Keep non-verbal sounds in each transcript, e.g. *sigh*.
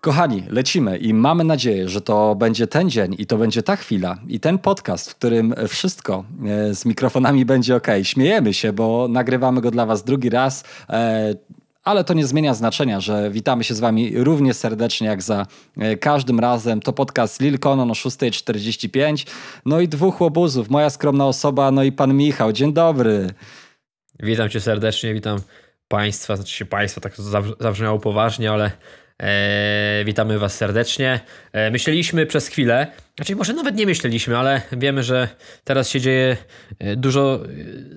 Kochani, lecimy i mamy nadzieję, że to będzie ten dzień i to będzie ta chwila i ten podcast, w którym wszystko e, z mikrofonami będzie ok. Śmiejemy się, bo nagrywamy go dla Was drugi raz. E, ale to nie zmienia znaczenia, że witamy się z Wami równie serdecznie jak za e, każdym razem. To podcast Lil Conon o 6.45. No i dwóch łobuzów, moja skromna osoba, no i pan Michał. Dzień dobry. Witam Cię serdecznie, witam Państwa, znaczy się Państwa, tak to zabrzmiało poważnie, ale E, witamy Was serdecznie. E, myśleliśmy przez chwilę, znaczy może nawet nie myśleliśmy, ale wiemy, że teraz się dzieje e, dużo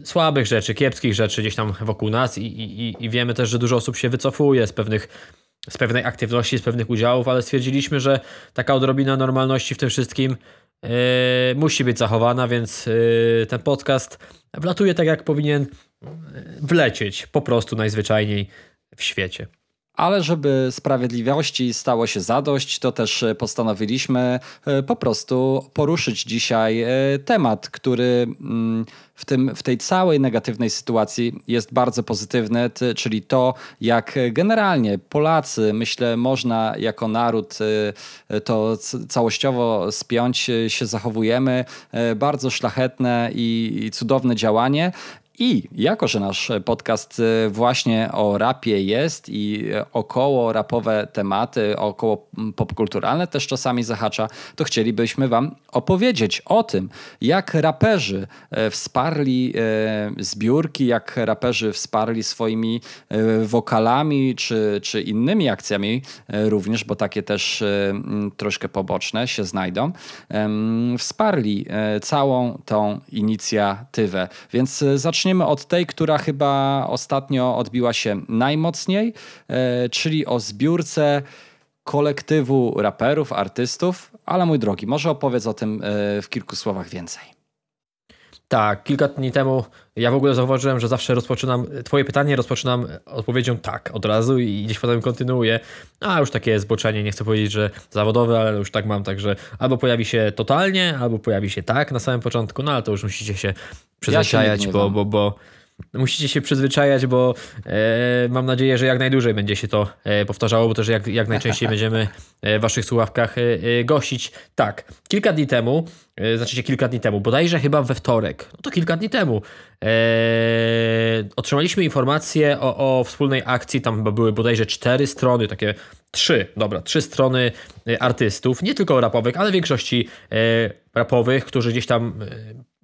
słabych rzeczy, kiepskich rzeczy gdzieś tam wokół nas i, i, i wiemy też, że dużo osób się wycofuje z pewnych z pewnej aktywności, z pewnych udziałów, ale stwierdziliśmy, że taka odrobina normalności w tym wszystkim e, musi być zachowana, więc ten podcast wlatuje tak, jak powinien wlecieć po prostu najzwyczajniej w świecie. Ale żeby sprawiedliwości stało się zadość, to też postanowiliśmy e, po prostu poruszyć dzisiaj e, temat, który mm, w, tym, w tej całej negatywnej sytuacji jest bardzo pozytywny, czyli to, jak generalnie Polacy, myślę, można jako naród e, to całościowo spiąć, się zachowujemy. Bardzo szlachetne i cudowne działanie. I jako, że nasz podcast y, właśnie o rapie jest i około rapowe tematy, około popkulturalne też czasami zahacza, to chcielibyśmy Wam opowiedzieć o tym, jak raperzy e, wsparli zbiórki, jak raperzy wsparli swoimi wokalami czy, czy innymi akcjami również, bo takie też troszkę poboczne się znajdą, wsparli całą tą inicjatywę. Więc zacznijmy zaczniemy od tej, która chyba ostatnio odbiła się najmocniej, e, czyli o zbiórce kolektywu raperów, artystów. Ale mój drogi, może opowiedz o tym e, w kilku słowach więcej. Tak, kilka dni temu ja w ogóle zauważyłem, że zawsze rozpoczynam, twoje pytanie rozpoczynam odpowiedzią tak od razu i gdzieś potem kontynuuję. A już takie zboczenie, nie chcę powiedzieć, że zawodowe, ale już tak mam, także albo pojawi się totalnie, albo pojawi się tak na samym początku, no ale to już musicie się przyzwyczajać, ja bo, bo, bo musicie się przyzwyczajać, bo e, mam nadzieję, że jak najdłużej będzie się to e, powtarzało, bo też jak, jak najczęściej *laughs* będziemy e, w waszych słuchawkach e, e, gościć. Tak, kilka dni temu, e, znaczy się kilka dni temu, bodajże chyba we wtorek, no to kilka dni temu, otrzymaliśmy informację o, o wspólnej akcji, tam chyba były bodajże cztery strony, takie trzy, dobra, trzy strony artystów, nie tylko rapowych, ale większości rapowych, którzy gdzieś tam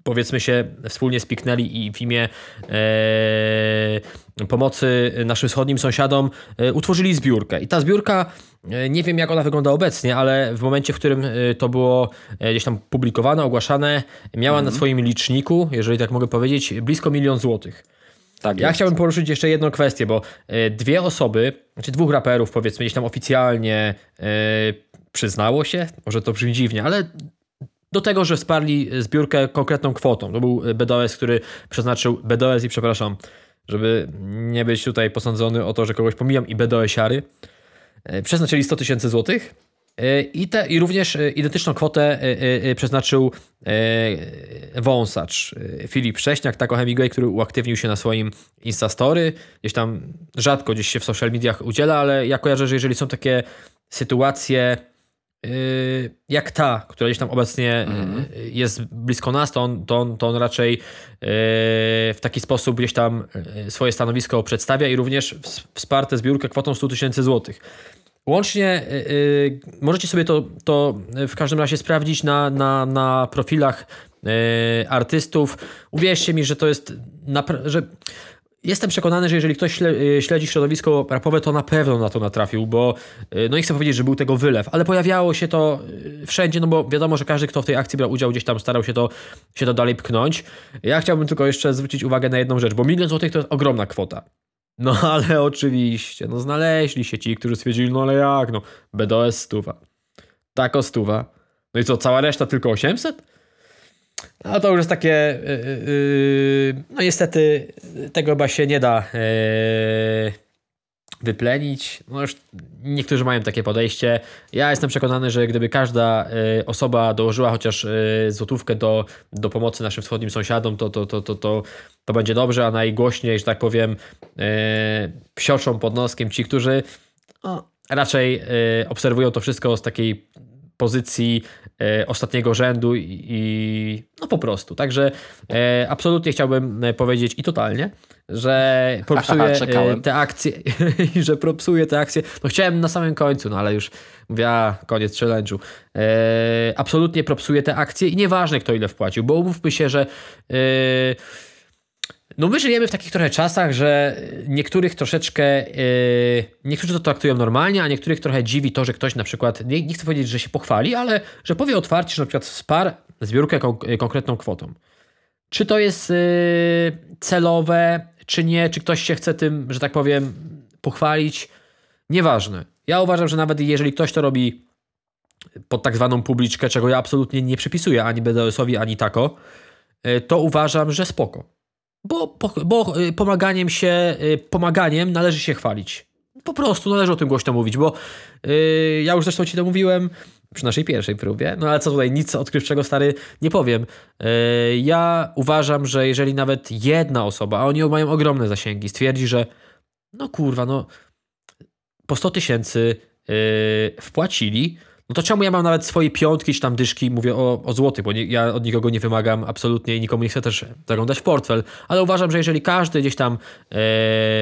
powiedzmy się wspólnie spiknęli i w imię e, pomocy naszym wschodnim sąsiadom e, utworzyli zbiórkę. I ta zbiórka, e, nie wiem jak ona wygląda obecnie, ale w momencie, w którym e, to było e, gdzieś tam publikowane, ogłaszane, miała mm. na mhm. swoim liczniku, jeżeli tak mogę powiedzieć, blisko milion złotych. Tak ja jest. chciałbym poruszyć jeszcze jedną kwestię, bo dwie osoby, znaczy dwóch raperów powiedzmy gdzieś tam oficjalnie przyznało się, może to brzmi dziwnie, ale do tego, że wsparli zbiórkę konkretną kwotą. To był BDOS, który przeznaczył, BDOS i przepraszam, żeby nie być tutaj posądzony o to, że kogoś pomijam i BDOS-iary, e, przeznaczyli 100 tysięcy złotych e, i, te, i również e, identyczną kwotę przeznaczył wąsacz Filip Prześniak, tako Hemingway, który uaktywnił się na swoim Instastory. Gdzieś tam rzadko gdzieś się w social mediach udziela, ale ja kojarzę, że jeżeli są takie sytuacje jak ta, która gdzieś tam obecnie mm. jest blisko nas, to on, to on, to on raczej yy, w taki sposób gdzieś tam swoje stanowisko przedstawia i również wsparte zbiórkę kwotą 100 tysięcy złotych. Łącznie yy, możecie sobie to, to w każdym razie sprawdzić na, na, na profilach artystów. Uwierzcie mi, że to jest, że Jestem przekonany, że jeżeli ktoś y, śledzi środowisko rapowe, to na pewno na to natrafił, bo y, no nie chcę powiedzieć, że był tego wylew, ale pojawiało się to y, wszędzie, no bo wiadomo, że każdy, kto w tej akcji brał udział, gdzieś tam starał się to, się to dalej pchnąć. Ja chciałbym tylko jeszcze zwrócić uwagę na jedną rzecz, bo milion złotych to jest ogromna kwota. No *laughs* ale oczywiście, no znaleźli się ci, którzy stwierdzili, no ale jak, no BDOS stuwa, tako stuwa. No i co, cała reszta tylko 800? No to już jest takie. Yy, no niestety tego chyba się nie da yy, wyplenić. No już niektórzy mają takie podejście. Ja jestem przekonany, że gdyby każda yy, osoba dołożyła chociaż złotówkę do, do pomocy naszym wschodnim sąsiadom, to, to, to, to, to, to będzie dobrze, a najgłośniej, że tak powiem, psioczą pod noskiem ci, którzy. No, raczej obserwują to wszystko z takiej pozycji e, ostatniego rzędu i, i, no po prostu. Także e, absolutnie chciałbym e, powiedzieć i totalnie, że *laughs* propsuję te akcje *laughs* i że propsuję te akcje. No chciałem na samym końcu, no ale już mówię, a, koniec challenge'u. Absolutnie propsuję te akcje i nieważne kto ile wpłacił, bo umówmy się, że no my żyjemy w takich trochę czasach, że niektórych troszeczkę, yy, niektórzy to traktują normalnie, a niektórych trochę dziwi to, że ktoś na przykład, nie, nie chcę powiedzieć, że się pochwali, ale że powie otwarcie, że na przykład wsparł zbiórkę kon konkretną kwotą. Czy to jest yy, celowe, czy nie, czy ktoś się chce tym, że tak powiem, pochwalić, nieważne. Ja uważam, że nawet jeżeli ktoś to robi pod tak zwaną publiczkę, czego ja absolutnie nie przypisuję ani BDS-owi, ani tako, to uważam, że spoko bo, bo y, pomaganiem się, y, pomaganiem należy się chwalić. Po prostu należy o tym głośno mówić, bo yy, ja już zresztą ci to mówiłem przy naszej pierwszej próbie, no ale co tutaj, nic odkrywczego stary nie powiem. Yy, ja uważam, że jeżeli nawet jedna osoba, a oni mają ogromne zasięgi, stwierdzi, że no kurwa, no po 100 tysięcy yy, wpłacili, no to czemu ja mam nawet swoje piątki czy tam dyszki, mówię o, o złotych, bo nie, ja od nikogo nie wymagam absolutnie i nikomu nie chcę też zaglądać w portfel, ale uważam, że jeżeli każdy gdzieś tam e,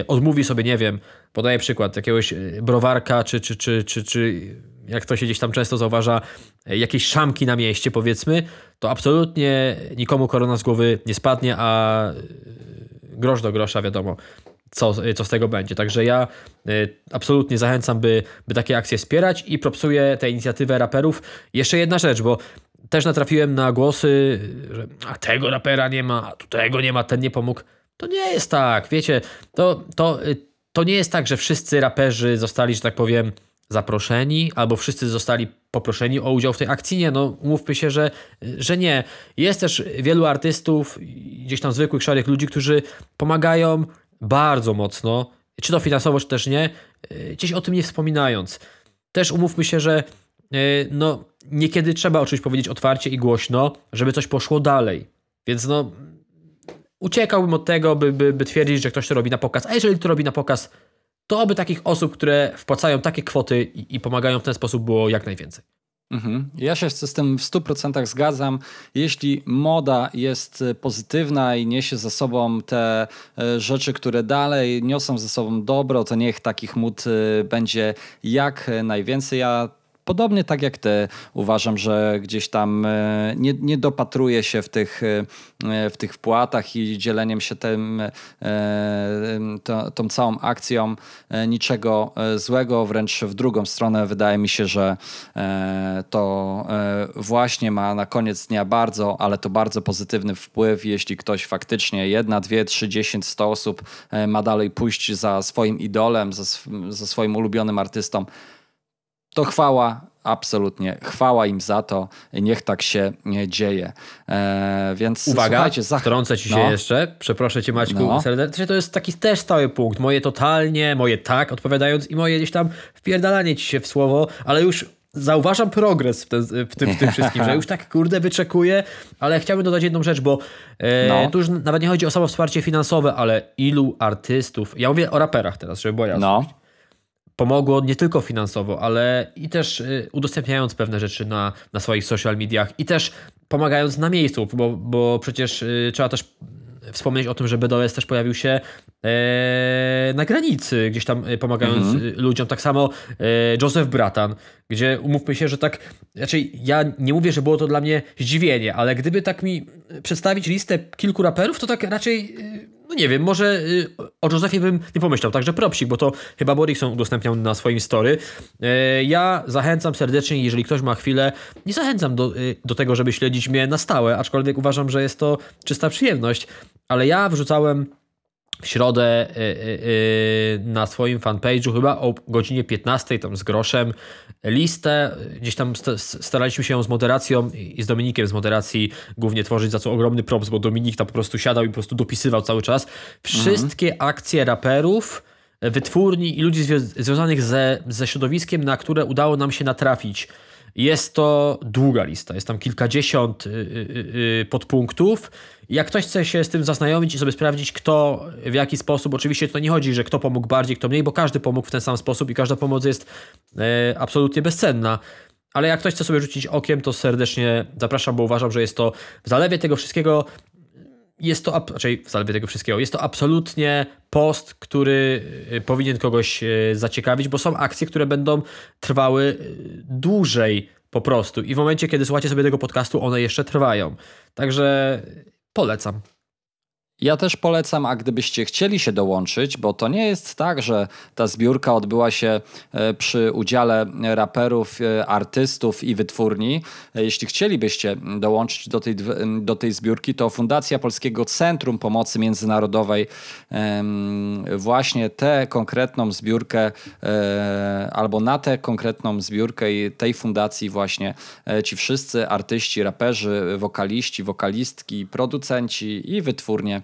odmówi sobie, nie wiem, podaję przykład jakiegoś e, browarka, czy, czy, czy, czy, czy jak to się gdzieś tam często zauważa, e, jakieś szamki na mieście powiedzmy, to absolutnie nikomu korona z głowy nie spadnie, a e, grosz do grosza wiadomo co, co z tego będzie. Także ja y, absolutnie zachęcam, by, by takie akcje wspierać i propsuję tę inicjatywę raperów. Jeszcze jedna rzecz, bo też natrafiłem na głosy, że a tego rapera nie ma, a tego nie ma, ten nie pomógł. To nie jest tak, wiecie, to, to, y, to nie jest tak, że wszyscy raperzy zostali, że tak powiem, zaproszeni, albo wszyscy zostali poproszeni o udział w tej akcji. Nie, no mówmy się, że, że nie. Jest też wielu artystów, gdzieś tam zwykłych, szarych ludzi, którzy pomagają bardzo mocno, czy to finansowo, czy też nie, e, gdzieś o tym nie wspominając. Też umówmy się, że e, no, niekiedy trzeba o czymś powiedzieć otwarcie i głośno, żeby coś poszło dalej. Więc no, uciekałbym od tego, by, by, by twierdzić, że ktoś to robi na pokaz. A jeżeli to robi na pokaz, to oby takich osób, które wpłacają takie kwoty i, i pomagają w ten sposób było jak najwięcej. Mhm. Ja się z tym w 100% zgadzam. Jeśli moda jest pozytywna i niesie ze sobą te e, rzeczy, które dalej niosą ze sobą dobro, to niech takich mód e, będzie jak najwięcej. Ja Podobnie tak jak ty, uważam, że gdzieś tam e, nie, nie dopatruje się w tych, e, w tych wpłatach i dzieleniem się tym, e, to, tą całą akcją niczego złego, wręcz w drugą stronę. Wydaje mi się, że to właśnie ma na koniec dnia bardzo, ale to bardzo pozytywny wpływ, jeśli ktoś faktycznie jedna, dwie, trzy, dziesięć, sto osób ma dalej pójść za swoim idolem, za, za swoim ulubionym artystą, to chwała, absolutnie chwała im za to, niech tak się dzieje. E, więc Uwaga, zach- wtrącę ci się no. jeszcze, przeproszę cię Maćku no. serdecznie, to jest taki też stały punkt, moje totalnie, moje tak odpowiadając i moje gdzieś tam wpierdalanie ci się w słowo, ale już zauważam progres w, te, w, tym, w tym wszystkim, że *laughs* już tak kurde wyczekuję, ale chciałbym dodać jedną rzecz, bo e, no. tu już nawet nie chodzi o samo wsparcie finansowe, ale ilu artystów, ja mówię o raperach teraz, żeby była jasność. No pomogło nie tylko finansowo, ale i też y, udostępniając pewne rzeczy na, na swoich social mediach i też pomagając na miejscu, bo, bo przecież y, trzeba też wspomnieć o tym, że BDOS też pojawił się e, na granicy, gdzieś tam e, pomagając mhm. ludziom. Tak samo e, Joseph Bratan, gdzie umówmy się, że tak, raczej ja nie mówię, że było to dla mnie zdziwienie, ale gdyby tak mi przedstawić listę kilku raperów, to tak raczej no nie wiem, może y, o Josephie bym nie pomyślał, także propsik, bo to chyba Borikson udostępniał na swoim story. E, ja zachęcam serdecznie, jeżeli ktoś ma chwilę, nie zachęcam do, y, do tego, żeby śledzić mnie na stałe, aczkolwiek uważam, że jest to czysta przyjemność, ale ja wrzucałem w środę y, y, y, na swoim fanpage'u chyba o godzinie 15 tam z groszem listę. Gdzieś tam staraliśmy się z moderacją i z Dominikiem z moderacji głównie tworzyć, za co ogromny props, bo Dominik tam po prostu siadał i po prostu dopisywał cały czas. Wszystkie mhm. akcje raperów, wytwórni i ludzi związanych ze, ze środowiskiem, na które udało nam się natrafić Jest to długa lista, jest tam kilkadziesiąt podpunktów. Jak ktoś chce się z tym zaznajomić i sobie sprawdzić, kto w jaki sposób, oczywiście to nie chodzi, że kto pomógł bardziej, kto mniej, bo każdy pomógł w ten sam sposób i każda pomoc jest e, absolutnie bezcenna. Ale jak ktoś chce sobie rzucić okiem, to serdecznie zapraszam, bo uważam, że jest to w zalewie tego wszystkiego jest to, raczej w zalewie tego wszystkiego, jest to absolutnie post, który y, powinien kogoś y, zaciekawić, bo są akcje, które będą trwały y, dłużej po prostu. I w momencie, kiedy słuchacie sobie tego podcastu, one jeszcze trwają. Także polecam. Ja też polecam, a gdybyście chcieli się dołączyć, bo to nie jest tak, że ta zbiórka odbyła się e, przy udziale raperów, e, artystów i wytwórni. E, jeśli chcielibyście dołączyć do tej, do tej zbiórki, to Fundacja Polskiego Centrum Pomocy Międzynarodowej właśnie tę konkretną zbiórkę albo na tę konkretną zbiórkę tej fundacji właśnie ci wszyscy artyści, raperzy, wokaliści, wokalistki, producenci i wytwórnie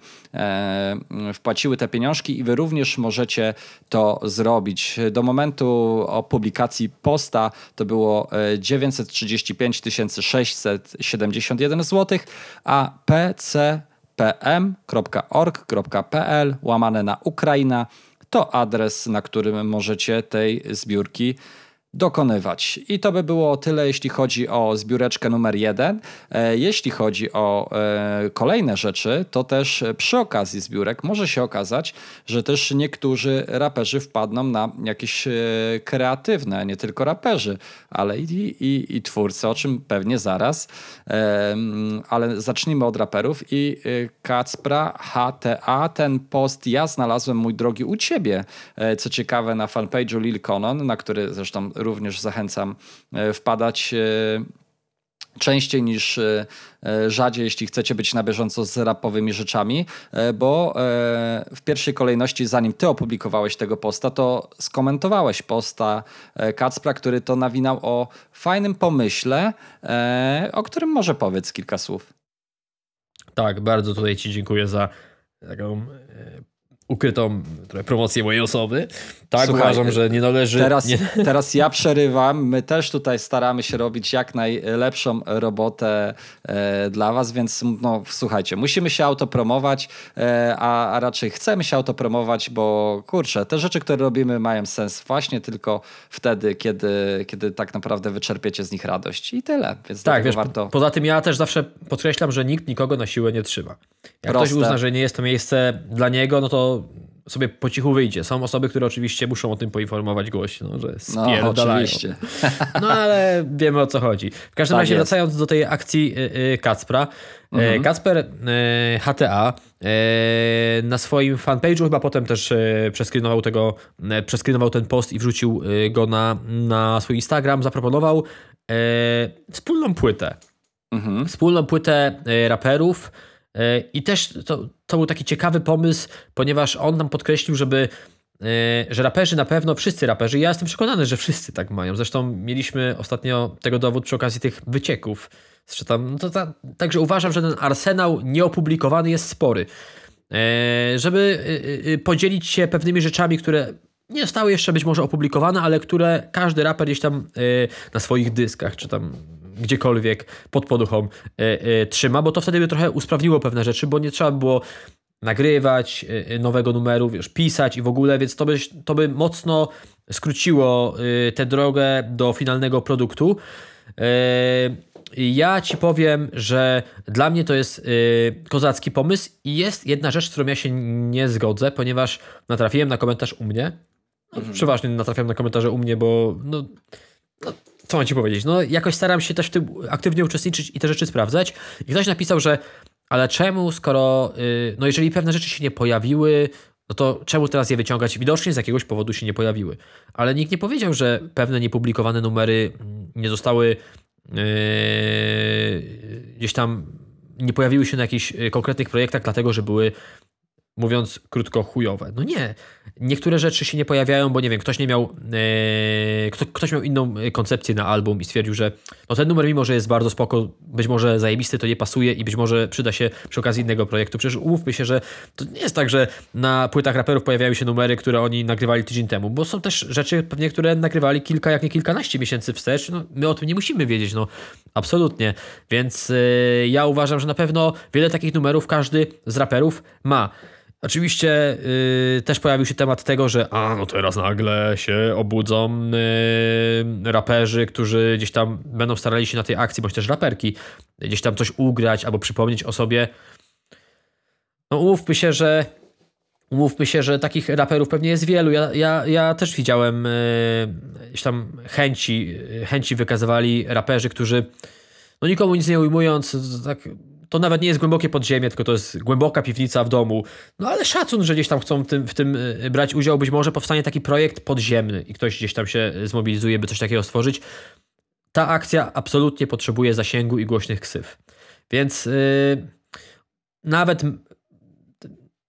wpłaciły te pieniążki i wy również możecie to zrobić. Do momentu publikacji posta to było 935 671 zł, a pcpm.org.pl łamane na Ukraina to adres, na którym możecie tej zbiórki dokonywać. I to by było tyle, jeśli chodzi o zbióreczkę numer jeden. E, jeśli chodzi o e, kolejne rzeczy, to też przy okazji zbiórek może się okazać, że też niektórzy raperzy wpadną na jakieś e, kreatywne, nie tylko raperzy, ale i, i, i twórcy, o czym pewnie zaraz. Ale zacznijmy od raperów i Kacpra HTA, ten post ja znalazłem, mój drogi, u ciebie. Co ciekawe, na fanpage'u Lil Conon, na który zresztą również zachęcam e, wpadać e, częściej niż e, rzadziej, jeśli chcecie być na bieżąco z rapowymi rzeczami, bo w pierwszej kolejności, zanim ty opublikowałeś tego posta, to skomentowałeś posta Kacpra, który to nawinał o fajnym pomyśle, o którym może powiedz kilka słów. Tak, bardzo tutaj ci dziękuję za taką ukrytą promocję mojej osoby. Tak, Słuchaj, uważam, że nie należy. Teraz, nie... *laughs* teraz ja przerywam. My też tutaj staramy się robić jak najlepszą robotę e, dla Was, więc no, słuchajcie, musimy się autopromować, e, a, a raczej chcemy się autopromować, bo kurczę, te rzeczy, które robimy, mają sens właśnie tylko wtedy, kiedy, kiedy tak naprawdę wyczerpiecie z nich radość. I tyle. Więc tak, wiesz, warto... poza tym ja też zawsze podkreślam, że nikt nikogo na siłę nie trzyma. Jak Proste. ktoś uzna, że nie jest to miejsce dla niego, no to sobie po cichu wyjdzie. Są osoby, które oczywiście muszą o tym poinformować głośno, że spierdalają. No, oczywiście. *laughs* No ale wiemy o co chodzi. W każdym tak razie jest. wracając do tej akcji y, Kacpra. Y, mhm. Kacper HTA y, na swoim fanpage'u chyba potem też przeskrinował tego, przeskrinował ten post i wrzucił go na, na swój Instagram, zaproponował wspólną płytę. Mhm. Wspólną płytę raperów i też to, to był taki ciekawy pomysł, ponieważ on nam podkreślił, żeby e, że raperzy na pewno, wszyscy raperzy, ja jestem przekonany, że wszyscy tak mają. Zresztą mieliśmy ostatnio tego dowód przy okazji tych wycieków. Tam, no ta, także uważam, że ten arsenał nieopublikowany jest spory. E, żeby e, podzielić się pewnymi rzeczami, które nie zostały jeszcze być może opublikowane, ale które każdy raper gdzieś tam na swoich dyskach, czy tam gdziekolwiek pod poduchą e, e, trzyma, bo to wtedy by trochę usprawniło pewne rzeczy, bo nie trzeba było nagrywać e, nowego numeru, wiesz, pisać i w ogóle, więc to by, to by mocno skróciło tę drogę do finalnego produktu. Ja ci powiem, że dla mnie to jest kozacki pomysł i jest jedna rzecz, z którą ja się nie zgodzę, ponieważ natrafiłem na komentarz u mnie. Mhm. Przeważnie natrafiam na komentarze u mnie, bo no, no co mam ci powiedzieć? No, jakoś staram się też w tym aktywnie uczestniczyć i te rzeczy sprawdzać. I ktoś napisał, że ale czemu, skoro, yy, no jeżeli pewne rzeczy się nie pojawiły, no to czemu teraz je wyciągać? Widocznie z jakiegoś powodu się nie pojawiły. Ale nikt nie powiedział, że pewne niepublikowane numery nie zostały yy, gdzieś tam, nie pojawiły się na jakichś konkretnych projektach, dlatego że były mówiąc krótko, chujowe. No nie. Niektóre rzeczy się nie pojawiają, bo nie wiem, ktoś nie miał, e, kto, ktoś miał inną koncepcję na album i stwierdził, że no ten numer, mimo że jest bardzo spoko, być może zajebisty, to nie pasuje i być może przyda się przy okazji innego projektu. Przecież umówmy się, że to nie jest tak, że na płytach raperów pojawiają się numery, które oni nagrywali tydzień temu, bo są też rzeczy pewnie, które nagrywali kilka, jak nie kilkanaście miesięcy wstecz. No, my o tym nie musimy wiedzieć, no absolutnie. Więc e, ja uważam, że na pewno wiele takich numerów każdy z raperów ma. Oczywiście yy, też pojawił się temat tego, że a no teraz nagle się obudzą yy, raperzy, którzy gdzieś tam będą starali się na tej akcji, bądź też raperki, gdzieś tam coś ugrać albo przypomnieć o sobie. No umówmy się, że umówmy się, że takich raperów pewnie jest wielu. Ja, ja, ja też widziałem yy, gdzieś tam chęci, chęci wykazywali raperzy, którzy no nikomu nic nie ujmując, tak to nawet nie jest głębokie podziemie, tylko to jest głęboka piwnica w domu. No ale szacun, że gdzieś tam chcą w tym, w tym y, brać udział. Być może powstanie taki projekt podziemny i ktoś gdzieś tam się zmobilizuje, by coś takiego stworzyć. Ta akcja absolutnie potrzebuje zasięgu i głośnych ksyw. Więc yy, nawet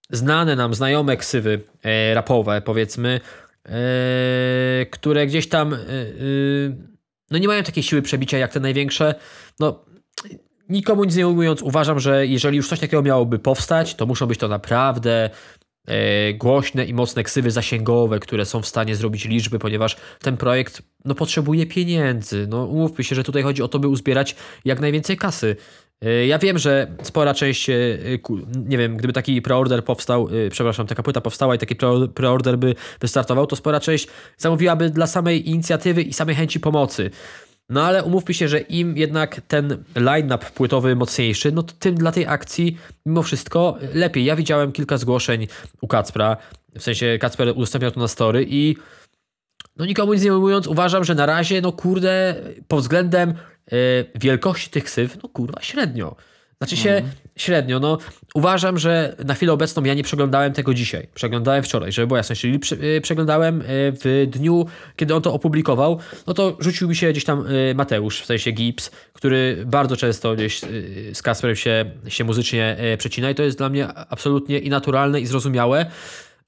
znane nam, znajome ksywy yy, rapowe, powiedzmy, które gdzieś tam no nie mają takiej siły przebicia jak te największe, no nikomu nic nie ujmując, uważam, że jeżeli już coś takiego miałoby powstać, to muszą być to naprawdę e, głośne i mocne ksywy zasięgowe, które są w stanie zrobić liczby, ponieważ ten projekt no, potrzebuje pieniędzy. No, umówmy się, że tutaj chodzi o to, by uzbierać jak najwięcej kasy. E, ja wiem, że spora część, e, nie wiem, gdyby taki preorder powstał, przepraszam, taka płyta powstała i taki preorder by wystartował, to spora część zamówiłaby dla samej inicjatywy i samej chęci pomocy. No ale umówmy się, że im jednak ten line-up płytowy mocniejszy, no to tym dla tej akcji mimo wszystko lepiej. Ja widziałem kilka zgłoszeń u Kacpra, w sensie Kacper udostępniał to na story i no nikomu nic nie mówiąc, uważam, że na razie, no kurde, pod względem yy, wielkości tych ksyw, no kurwa, średnio. Znaczy się mm. Średnio. No, uważam, że na chwilę obecną ja nie przeglądałem tego dzisiaj. Przeglądałem wczoraj, żeby była jasność. Czyli y, przeglądałem y, w dniu, kiedy on to opublikował, no to rzucił mi się gdzieś tam y, Mateusz, w sensie Gibbs, który bardzo często gdzieś z Kasperem się, się muzycznie przecina i to jest dla mnie absolutnie i naturalne i zrozumiałe.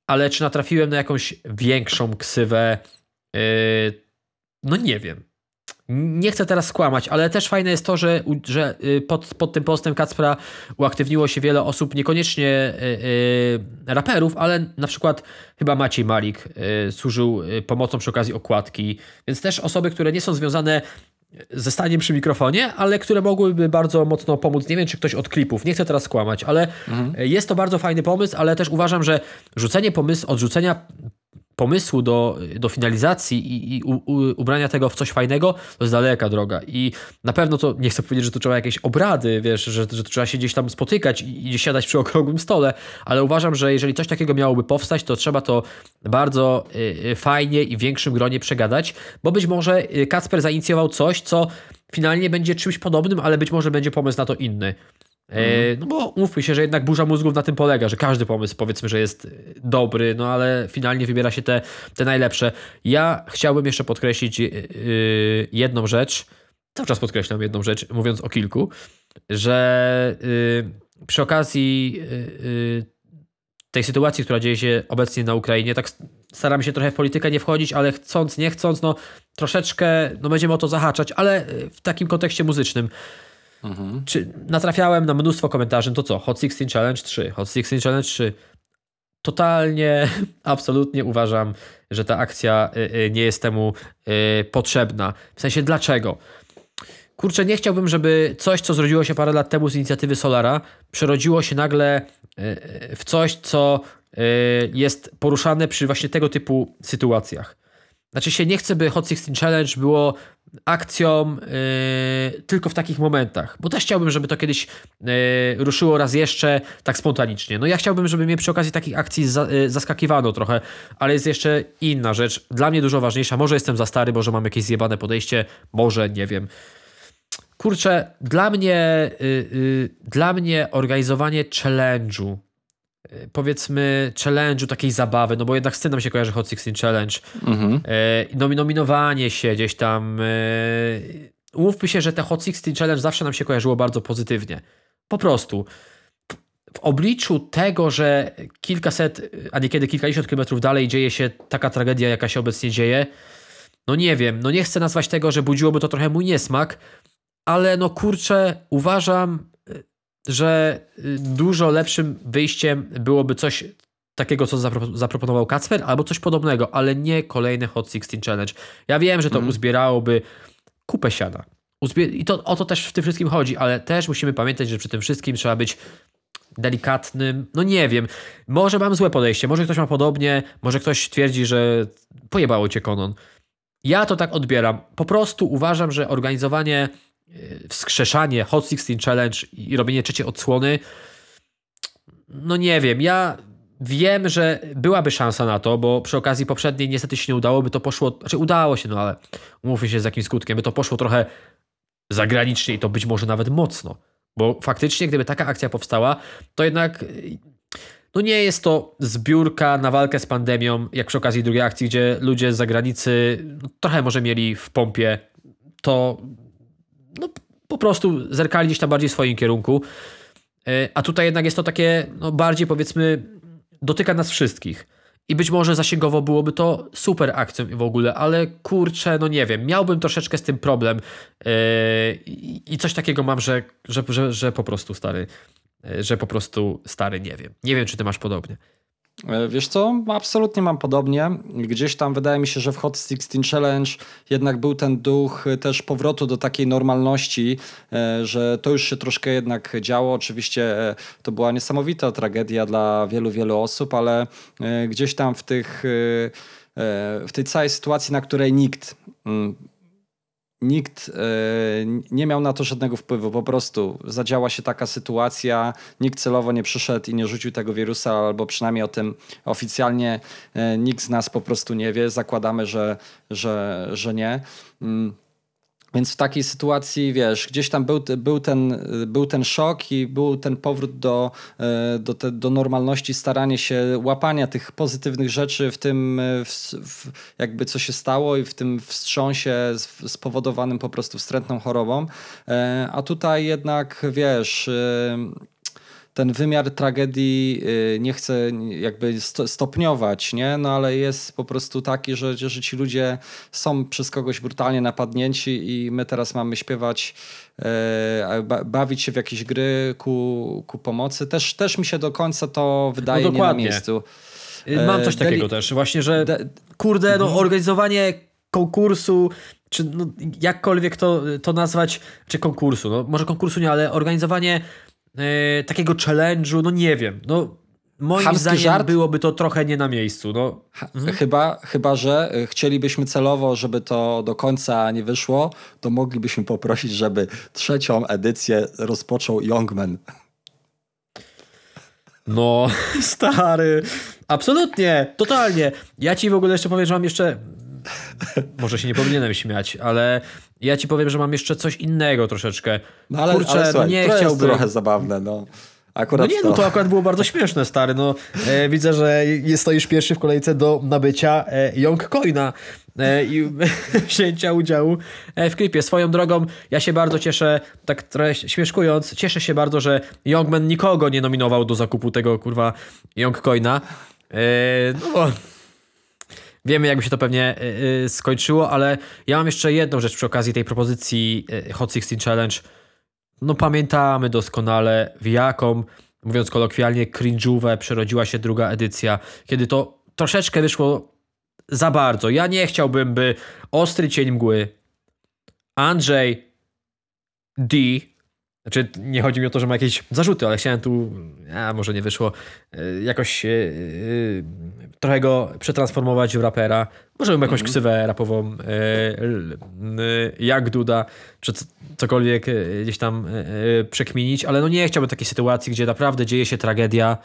Ale czy natrafiłem na jakąś większą ksywę? No nie wiem. Nie chcę teraz skłamać, ale też fajne jest to, że, że y, pod, pod tym postem Kacpra uaktywniło się wiele osób, niekoniecznie yy, raperów, ale na przykład chyba Maciej Malik yy, służył pomocą przy okazji okładki, więc też osoby, które nie są związane ze staniem przy mikrofonie, ale które mogłyby bardzo mocno pomóc. Nie wiem, czy ktoś od klipów, nie chcę teraz skłamać, ale mhm. jest to bardzo fajny pomysł, ale też uważam, że rzucenie pomysłu, odrzucenia pomysłu do, do finalizacji i, i u, u, ubrania tego w coś fajnego, to jest daleka droga. I na pewno to, nie chcę powiedzieć, że to trzeba jakieś obrady, wiesz, że, że trzeba się gdzieś tam spotykać i, i siadać przy *laughs* okrągłym stole, ale uważam, że jeżeli coś takiego miałoby powstać, to trzeba to bardzo y, y fajnie i w większym gronie przegadać, bo być może y, Kacper zainicjował coś, co finalnie będzie czymś podobnym, ale być może będzie pomysł na to inny. Mhm. No bo umówmy się, że jednak burza mózgów na tym polega, że każdy pomysł powiedzmy, że jest dobry, no ale finalnie wybiera się te, te najlepsze. Ja chciałbym jeszcze podkreślić yy, jedną rzecz, cały czas podkreślam jedną rzecz, mówiąc o kilku, że przy okazji tej sytuacji, która dzieje się obecnie na Ukrainie, tak staram się trochę w politykę nie wchodzić, ale chcąc, nie chcąc, no troszeczkę no będziemy o to zahaczać, ale w takim kontekście muzycznym. Mhm. Czy natrafiałem na mnóstwo komentarzy, to co? Hot 16 Challenge 3, Hot 16 Challenge 3. Totalnie, *laughs* absolutnie uważam, że ta akcja y, y, nie jest temu y, potrzebna. W sensie dlaczego? Kurczę, nie chciałbym, żeby coś, co zrodziło się parę lat temu z inicjatywy Solara, przerodziło się nagle w coś, co jest poruszane przy właśnie tego typu sytuacjach. Znaczy się nie chcę, by Hot 16 Challenge było akcją yy, tylko w takich momentach, bo też chciałbym, żeby to kiedyś yy, ruszyło raz jeszcze tak spontanicznie. No ja chciałbym, żeby mnie przy okazji takich akcji za, yy, zaskakiwano trochę, ale jest jeszcze inna rzecz, dla mnie dużo ważniejsza, może jestem za stary, może mam jakieś zjebane podejście, może, nie wiem. Kurczę, dla mnie, y, y, dla mnie organizowanie challenge'u powiedzmy challenge'u, takiej zabawy, no bo jednak z tym nam się kojarzy Hot 16 Challenge, mhm. e, nominowanie się gdzieś tam. E, umówmy się, że te Hot 16 Challenge zawsze nam się kojarzyło bardzo pozytywnie. Po prostu. w obliczu tego, że kilkaset, a niekiedy kilkadziesiąt kilometrów dalej dzieje się taka tragedia, jaka się obecnie dzieje, no nie wiem, no nie chcę nazwać tego, że budziłoby to trochę mój niesmak, ale no kurczę, uważam, że dużo lepszym wyjściem byłoby coś takiego, co zaproponował Kacper, albo coś podobnego, ale nie kolejny Hot 16 Challenge. Ja wiem, że to mm. uzbierałoby kupę siana. I to, o to też w tym wszystkim chodzi, ale też musimy pamiętać, że przy tym wszystkim trzeba być delikatnym. No nie wiem, może mam złe podejście, może ktoś ma podobnie, może ktoś twierdzi, że pojebało cię Konon. Ja to tak odbieram. Po prostu uważam, że organizowanie, y, wskrzeszanie Hot 16 Challenge i robienie trzeciej odsłony, no nie wiem, ja wiem, że byłaby szansa na to, bo przy okazji poprzedniej niestety się nie udało, by to poszło, znaczy udało się, no ale umówmy się z jakim skutkiem, by to poszło trochę zagranicznie i to być może nawet mocno. Bo faktycznie, gdyby taka akcja powstała, to jednak no nie jest to zbiórka na walkę z pandemią, jak przy okazji drugiej akcji, gdzie ludzie z zagranicy no, trochę może mieli w pompie, to no, po prostu zerkali gdzieś tam bardziej w swoim kierunku. E, a tutaj jednak jest to takie no, bardziej powiedzmy dotyka nas wszystkich. I być może zasięgowo byłoby to super akcją w ogóle, ale kurczę, no nie wiem, miałbym troszeczkę z tym problem yy, i coś takiego mam, że, że, że, że po prostu stary, yy, że po prostu stary nie wiem. Nie wiem, czy ty masz podobnie. E, wiesz co, absolutnie mam podobnie. Gdzieś tam wydaje mi się, że w Hot 16 Challenge jednak był ten duch też powrotu do takiej normalności, e, że to już się troszkę jednak działo. Oczywiście e, to była niesamowita tragedia dla wielu, wielu osób, ale gdzieś tam w tych w tej całej sytuacji, na której nikt mm, nikt e, nie miał na to żadnego wpływu. Po prostu zadziała się taka sytuacja, nikt celowo nie przyszedł i nie rzucił tego wirusa, albo przynajmniej o tym oficjalnie e, nikt z nas po prostu nie wie. Zakładamy, że, że, że nie. Mm. Więc w takiej sytuacji, wiesz, gdzieś tam był, był, ten, był ten szok i był ten powrót do, e, do, te, do normalności, staranie się łapania tych pozytywnych rzeczy w tym, e, w, w, jakby co się stało i w tym wstrząsie spowodowanym po prostu wstrętną chorobą. E, a tutaj jednak, wiesz ten wymiar tragedii y, nie chcę jakby stopniować, nie? No ale jest po prostu taki, że, że ci ludzie są przez kogoś brutalnie napadnięci i my teraz mamy śpiewać, e, bawić się w jakieś gry ku, ku pomocy. Też, też mi się do końca to wydaje no nie na miejscu. Y, mam coś e, takiego też, właśnie, że kurde, no mhm. organizowanie konkursu czy no, jakkolwiek to, to nazwać, czy konkursu, no może konkursu nie, ale organizowanie yy, takiego challenge'u, no nie wiem, no moim Hamski zdaniem żart? byłoby to trochę nie na miejscu. No. Mhm. Chyba, chyba, że y, chcielibyśmy celowo, żeby to do końca nie wyszło, to moglibyśmy poprosić, żeby trzecią edycję rozpoczął Youngman. No, *laughs* stary. Absolutnie, totalnie. Ja ci w ogóle jeszcze powiem, że mam jeszcze. Może się nie powinienem śmiać, ale ja ci powiem, że mam jeszcze coś innego troszeczkę. No ale, Kurczę, ale słuchaj, nie to chciałbym. Jest trochę zabawne, no. Akurat no nie, no to. no to akurat było bardzo śmieszne, stary. No, e, widzę, że stoisz pierwszy w kolejce do nabycia e, Young Coina e, i *laughs* wzięcia udziału e, w klipie. Swoją drogą, ja się bardzo cieszę, tak trochę śmieszkując, cieszę się bardzo, że Youngman nikogo nie nominował do zakupu tego, kurwa, Young Coina. E, no bo Wiemy, jakby się to pewnie yy, skończyło, ale ja mam jeszcze jedną rzecz przy okazji tej propozycji yy, Hot 16 Challenge. No pamiętamy doskonale, w jaką, mówiąc kolokwialnie, cringe'ówę przerodziła się druga edycja, kiedy to troszeczkę wyszło za bardzo. Ja nie chciałbym, by Ostry Cień Mgły, Andrzej D znaczy, nie chodzi mi o to, że ma jakieś zarzuty, ale chciałem tu, a może nie wyszło, e, jakoś yy, trochę go przetransformować w rapera. Może bym jakąś mm. ksywę rapową yy, jak Duda, czy cokolwiek gdzieś tam przekminić, ale no nie chciałbym takiej sytuacji, gdzie naprawdę dzieje się tragedia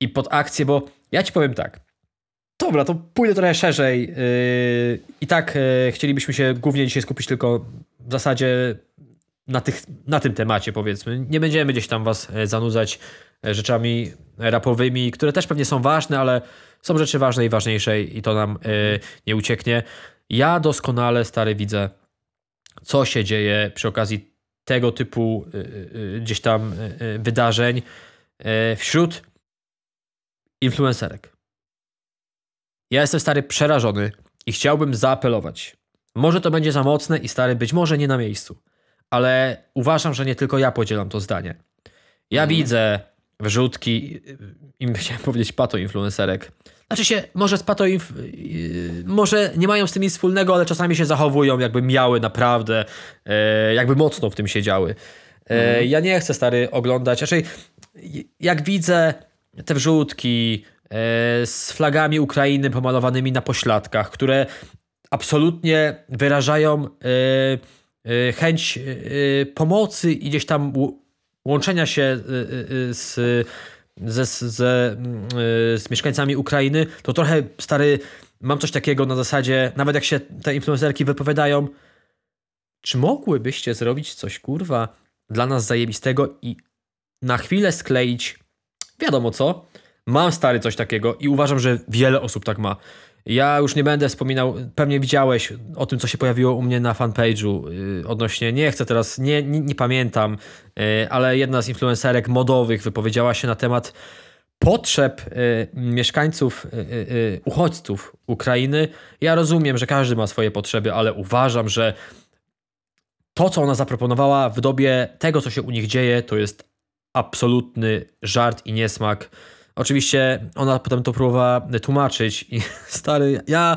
i pod akcję, bo ja ci powiem tak. Dobra, to pójdę trochę szerzej. I tak chcielibyśmy się głównie dzisiaj skupić tylko w zasadzie na, tych, na tym temacie, powiedzmy. Nie będziemy gdzieś tam was e, zanudzać e, rzeczami rapowymi, które też pewnie są ważne, ale są rzeczy ważne i ważniejsze i to nam y, nie ucieknie. Ja doskonale, stary, widzę, co się dzieje przy okazji tego typu gdzieś tam wydarzeń. e, wśród influencerek. Ja jestem stary przerażony i chciałbym zaapelować. Może to będzie za mocne i stary być może nie na miejscu, ale uważam, że nie tylko ja podzielam to zdanie. Ja mm. widzę wrzutki, im chciałem *laughs* powiedzieć pato influencerek. Znaczy się, może z pato inf... może nie mają z tym nic wspólnego, ale czasami się zachowują, jakby miały naprawdę, e, jakby mocno w tym siedziały. Mm. Ja nie chcę stary oglądać, raczej jak widzę te wrzutki e, z flagami Ukrainy pomalowanymi na pośladkach, które absolutnie wyrażają e, chęć pomocy i gdzieś tam łączenia się z, ze, ze, z mieszkańcami Ukrainy, to trochę stary, mam coś takiego na zasadzie, nawet jak się te influencerki wypowiadają, czy mogłybyście zrobić coś kurwa dla nas zajebistego i na chwilę skleić, wiadomo co, mam stary coś takiego i uważam, że wiele osób tak ma. Ja już nie będę wspominał, pewnie widziałeś o tym, co się pojawiło u mnie na fanpage'u yy, odnośnie, nie chcę teraz, nie, nie, nie pamiętam, yy, ale jedna z influencerek modowych wypowiedziała się na temat potrzeb y, mieszkańców, y, y, uchodźców Ukrainy. Ja rozumiem, że każdy ma swoje potrzeby, ale uważam, że to, co ona zaproponowała w dobie tego, co się u nich dzieje, to jest absolutny żart i niesmak. Oczywiście ona potem to próbowała tłumaczyć i *laughs* stary, ja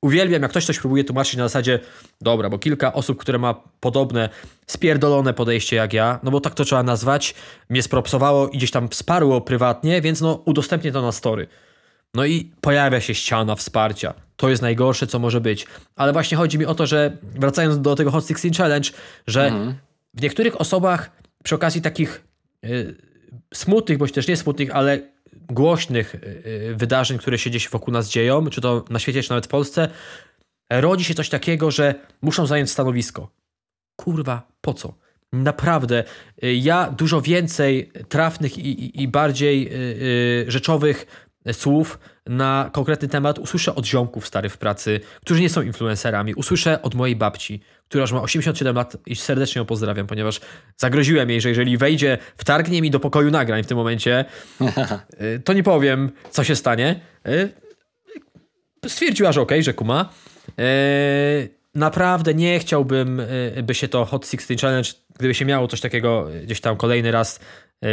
uwielbiam, jak ktoś coś próbuje tłumaczyć na zasadzie, dobra, bo kilka osób, które ma podobne, spierdolone podejście jak ja, no bo tak to trzeba nazwać, mnie spropsowało i gdzieś tam wsparło prywatnie, więc no udostępnię to na story. No i pojawia się ściana wsparcia. To jest najgorsze, co może być. Ale właśnie chodzi mi o to, że wracając do tego Hot 16 Challenge, że mhm. w niektórych osobach przy okazji takich y, smutnych, bądź też nie smutnych, ale głośnych y, y, wydarzeń, które się gdzieś wokół nas dzieją, czy to na świecie, czy nawet w Polsce, rodzi się coś takiego, że muszą zająć stanowisko. Kurwa, po co? Naprawdę, y, ja dużo więcej trafnych i, i, i bardziej rzeczowych słów na konkretny temat usłyszę od ziomków stary w pracy, którzy nie są influencerami. Usłyszę od mojej babci, która już ma 87 lat i serdecznie ją pozdrawiam, ponieważ zagroziłem jej, że jeżeli wejdzie, wtargnie mi do pokoju nagrań w tym momencie, *laughs* y, to nie powiem, co się stanie. Y, stwierdziła, że okej, okay, że kuma. Y, naprawdę nie chciałbym, by się to Hot 16 Challenge, gdyby się miało coś takiego gdzieś tam kolejny raz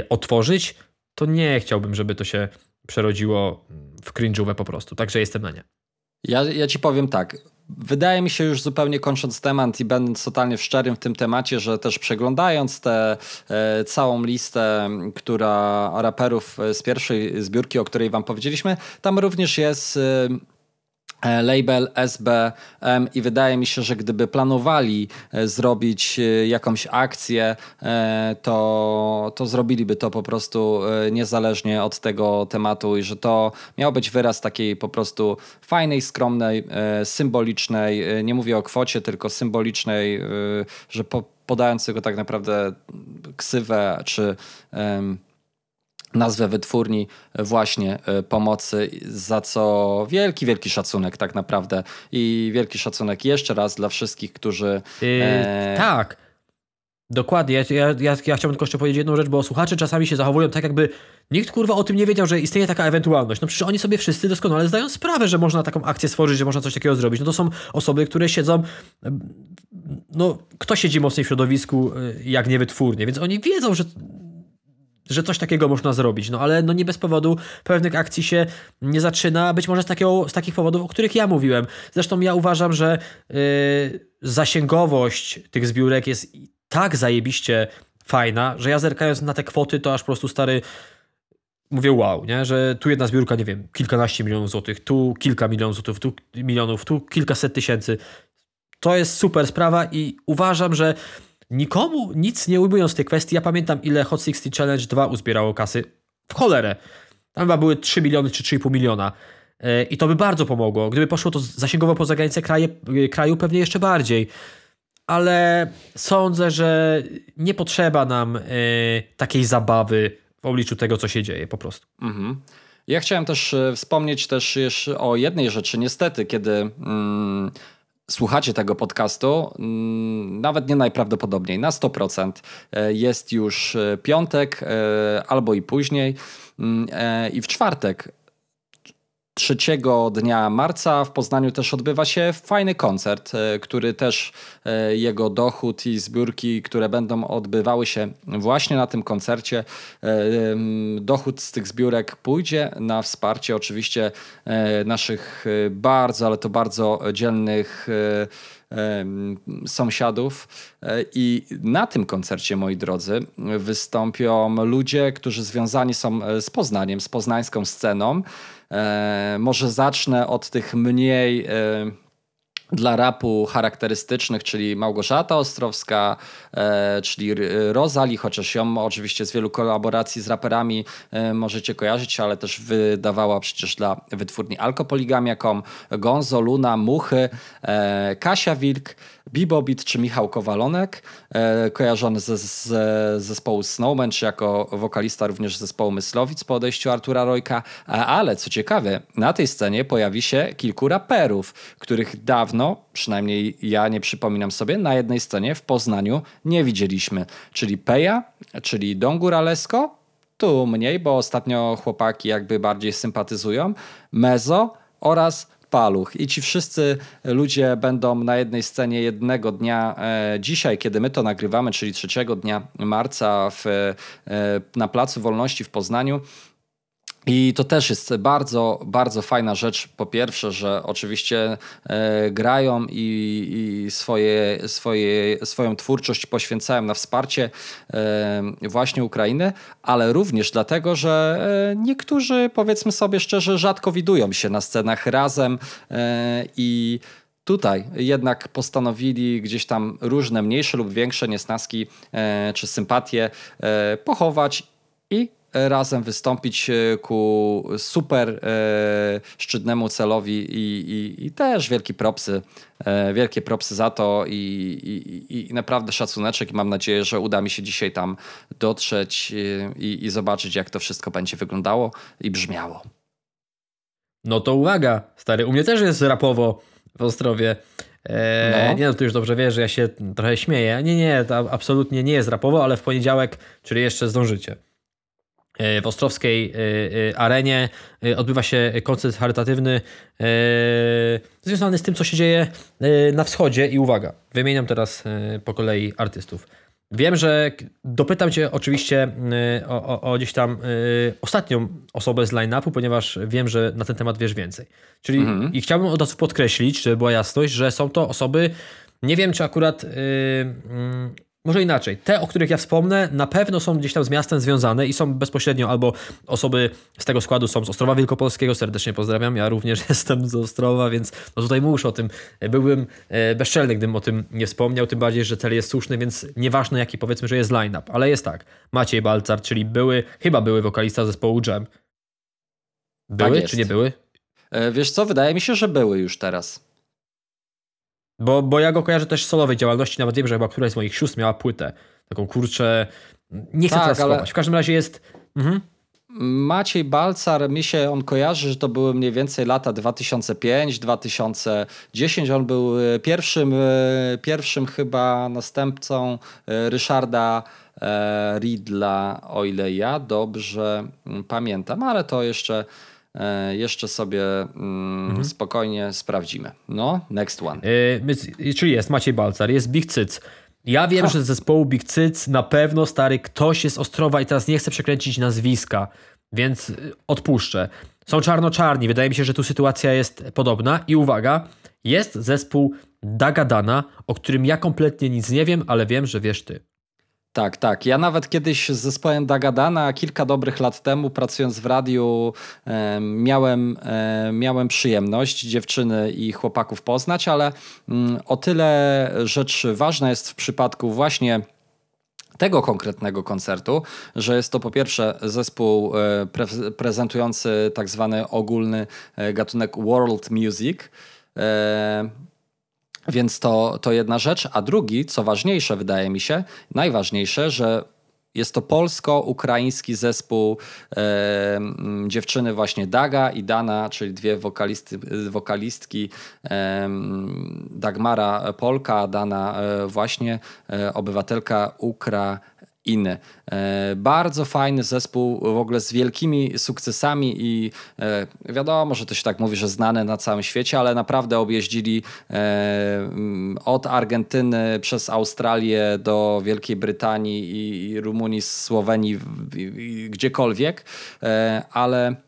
otworzyć, to nie chciałbym, żeby to się przerodziło w cringe'ówę po prostu. Także jestem na nie. Ja, ja ci powiem tak. Wydaje mi się już zupełnie kończąc temat i będąc totalnie szczerym w tym temacie, że też przeglądając tę e, całą listę, która raperów z pierwszej zbiórki, o której wam powiedzieliśmy, tam również jest e, E, label SBM i wydaje mi się, że gdyby planowali e, zrobić e, jakąś akcję, to, to zrobiliby to po prostu niezależnie od tego tematu i że to miał być wyraz takiej po prostu fajnej, skromnej, symbolicznej, nie mówię o kwocie, tylko symbolicznej, że po, podając tego tak naprawdę ksywę czy nazwę wytwórni właśnie e, pomocy, za co wielki, wielki szacunek tak naprawdę i wielki szacunek jeszcze raz dla wszystkich, którzy... Yy, e... Tak, dokładnie. Ja, ja, ja, ja chciałbym tylko jeszcze powiedzieć jedną rzecz, bo słuchacze czasami się zachowują tak jakby nikt kurwa o tym nie wiedział, że istnieje taka ewentualność. No przecież oni sobie wszyscy doskonale zdają sprawę, że można taką akcję stworzyć, że można coś takiego zrobić. No to są osoby, które siedzą no kto siedzi mocniej w środowisku e, jak nie wytwórnie, więc oni wiedzą, że że coś takiego można zrobić. No ale no nie bez powodu pewnych akcji się nie zaczyna, być może z, takiego, z takich powodów, o których ja mówiłem. Zresztą ja uważam, że yy, zasięgowość tych zbiórek jest tak zajebiście fajna, że ja zerkając na te kwoty, to aż po prostu stary mówię wow, nie? że tu jedna zbiórka, nie wiem, kilkanaście milionów złotych, tu kilka milionów złotych, tu milionów, tu kilkaset tysięcy. To jest super sprawa i uważam, że Nikomu nic nie ujmując tej kwestii, ja pamiętam ile Hot 60 Challenge 2 uzbierało kasy. W cholerę. Tam chyba były 3 miliony czy 3,5 miliona. E, I to by bardzo pomogło. Gdyby poszło to zasięgowo poza granicę kraje, e, kraju, pewnie jeszcze bardziej. Ale sądzę, że nie potrzeba nam y, takiej zabawy w obliczu tego, co się dzieje po prostu. Mhm. Ja chciałem też wspomnieć też jeszcze o jednej rzeczy. Niestety, kiedy mm, słuchacie tego podcastu, mm, nawet nie najprawdopodobniej, na 100% e, jest już e, piątek albo i później. Mm, I w czwartek Trzeciego dnia marca w Poznaniu też odbywa się fajny koncert, e, który też e, jego dochód i zbiórki, które będą odbywały się właśnie na tym koncercie, e, dochód z tych zbiórek pójdzie na wsparcie oczywiście naszych bardzo, ale to bardzo dzielnych sąsiadów. I na tym koncercie, moi drodzy, wystąpią ludzie, którzy związani są z Poznaniem, z poznańską sceną. E, może zacznę od tych mniej e, dla rapu charakterystycznych, czyli Małgorzata Ostrowska, e, czyli Rozali, chociaż ją oczywiście z wielu kolaboracji z raperami możecie kojarzyć, ale też wydawała przecież dla wytwórni Alkopoligamiakom, Gonzo, Luna, Muchy, Kasia Wilk, Bibobit czy Michał Kowalonek, e, kojarzony ze, z zespołu Snowman, czy jako wokalista również zespołu Myslowic po odejściu Artura Rojka. Ale co ciekawe, na tej scenie pojawi się kilku raperów, których dawno, przynajmniej ja nie przypominam sobie, na jednej scenie w Poznaniu nie widzieliśmy. Czyli Peja, czyli Don Guralesko, tu mniej, bo ostatnio chłopaki jakby bardziej sympatyzują, Mezo oraz paluch. I ci wszyscy ludzie będą na jednej scenie jednego dnia e, dzisiaj, kiedy my to nagrywamy, czyli 3 dnia marca w, e, na Placu Wolności w Poznaniu. I to też jest bardzo, bardzo fajna rzecz. Po pierwsze, że oczywiście e, grają i, i, swoje, swoje, swoją twórczość poświęcają na wsparcie e, właśnie Ukrainy, ale również dlatego, że e, niektórzy, powiedzmy sobie szczerze, rzadko widują się na scenach razem e, i Tutaj jednak postanowili gdzieś tam różne mniejsze lub większe niesnaski e, czy sympatie e, pochować i razem wystąpić e, ku super e, szczytnemu celowi i, i, i też wielkie propsy, e, wielkie propsy za to i, i, naprawdę szacuneczek i mam nadzieję, że uda mi się dzisiaj tam dotrzeć i, i zobaczyć jak to wszystko będzie wyglądało i brzmiało. No to uwaga, stary, u mnie też jest rapowo w Ostrowie. Eee, no. Nie, no ty już dobrze wiesz, że ja się trochę śmieję. Nie, nie, to absolutnie nie jest rapowo, ale w poniedziałek, czyli jeszcze zdążycie. W Ostrowskiej e, e, arenie odbywa się koncert charytatywny związany z tym, co się dzieje na wschodzie. I uwaga, wymieniam teraz po kolei artystów. Wiem, że dopytam Cię oczywiście o, o, o gdzieś tam ostatnią osobę z line-upu, ponieważ wiem, że na ten temat wiesz więcej. Czyli mhm. i chciałbym od razu podkreślić, żeby była jasność, że są to osoby, nie wiem, czy akurat mm, może inaczej, te, o których ja wspomnę, na pewno są gdzieś tam z miastem związane i są bezpośrednio albo osoby z tego składu są z Ostrowa Wielkopolskiego, serdecznie pozdrawiam, ja również *laughs* jestem z Ostrowa, więc no tutaj muszę o tym, byłbym e, bezczelny, gdybym o tym nie wspomniał, tym bardziej, że cel jest słuszny, więc nieważne jaki powiedzmy, że jest line-up, ale jest tak, Maciej Balcar, czyli były, chyba były wokalista zespołu Jam. Były tak czy nie były? E, wiesz co, wydaje mi się, że były już teraz. Bo, bo ja go kojarzę też z solowej działalności, nawet wiem, że chyba któraś z moich sióstr miała płytę. Taką kurczę. Nie chcę tak, teraz ale... W każdym razie jest. Mhm. Maciej Balcar, mi się on kojarzy, że to były mniej więcej lata 2005-2010. On był e, pierwszym, e, pierwszym chyba następcą e, Ryszarda Ridla, o ile ja dobrze mm, pamiętam, ale to jeszcze jeszcze sobie mm, mhm. spokojnie sprawdzimy. No, next one. Yy, czyli jest Maciej Balcar, jest Big Cyc. Ja wiem, ha. że z zespołu Big Cyc na pewno stary ktoś jest Ostrowa i teraz nie chcę przekręcić nazwiska, więc y, odpuszczę. Są czarno-czarni, wydaje mi się, że tu sytuacja jest podobna i uwaga, jest zespół Dagadana, o którym ja kompletnie nic nie wiem, ale wiem, że wiesz ty. Tak, tak. Ja nawet kiedyś z zespołem Dagadana kilka dobrych lat temu, pracując w radiu, e, miałem, e, miałem przyjemność dziewczyny i chłopaków poznać, ale mm, o tyle rzecz ważna jest w przypadku właśnie tego konkretnego koncertu, że jest to po pierwsze zespół e, pre prezentujący tak zwany ogólny e, gatunek world music. Więc to, to jedna rzecz. A drugi, co ważniejsze, wydaje mi się, najważniejsze, że jest to polsko-ukraiński zespół e, dziewczyny właśnie Daga i Dana, czyli dwie wokalisty, wokalistki e, Dagmara Polka, Dana e, właśnie e, obywatelka Ukra inny. E, bardzo fajny zespół, w ogóle z wielkimi sukcesami i e, wiadomo, że to się tak mówi, że znane na całym świecie, ale naprawdę objeździli e, od Argentyny przez Australię do Wielkiej Brytanii i Rumunii, Słowenii, gdziekolwiek, ale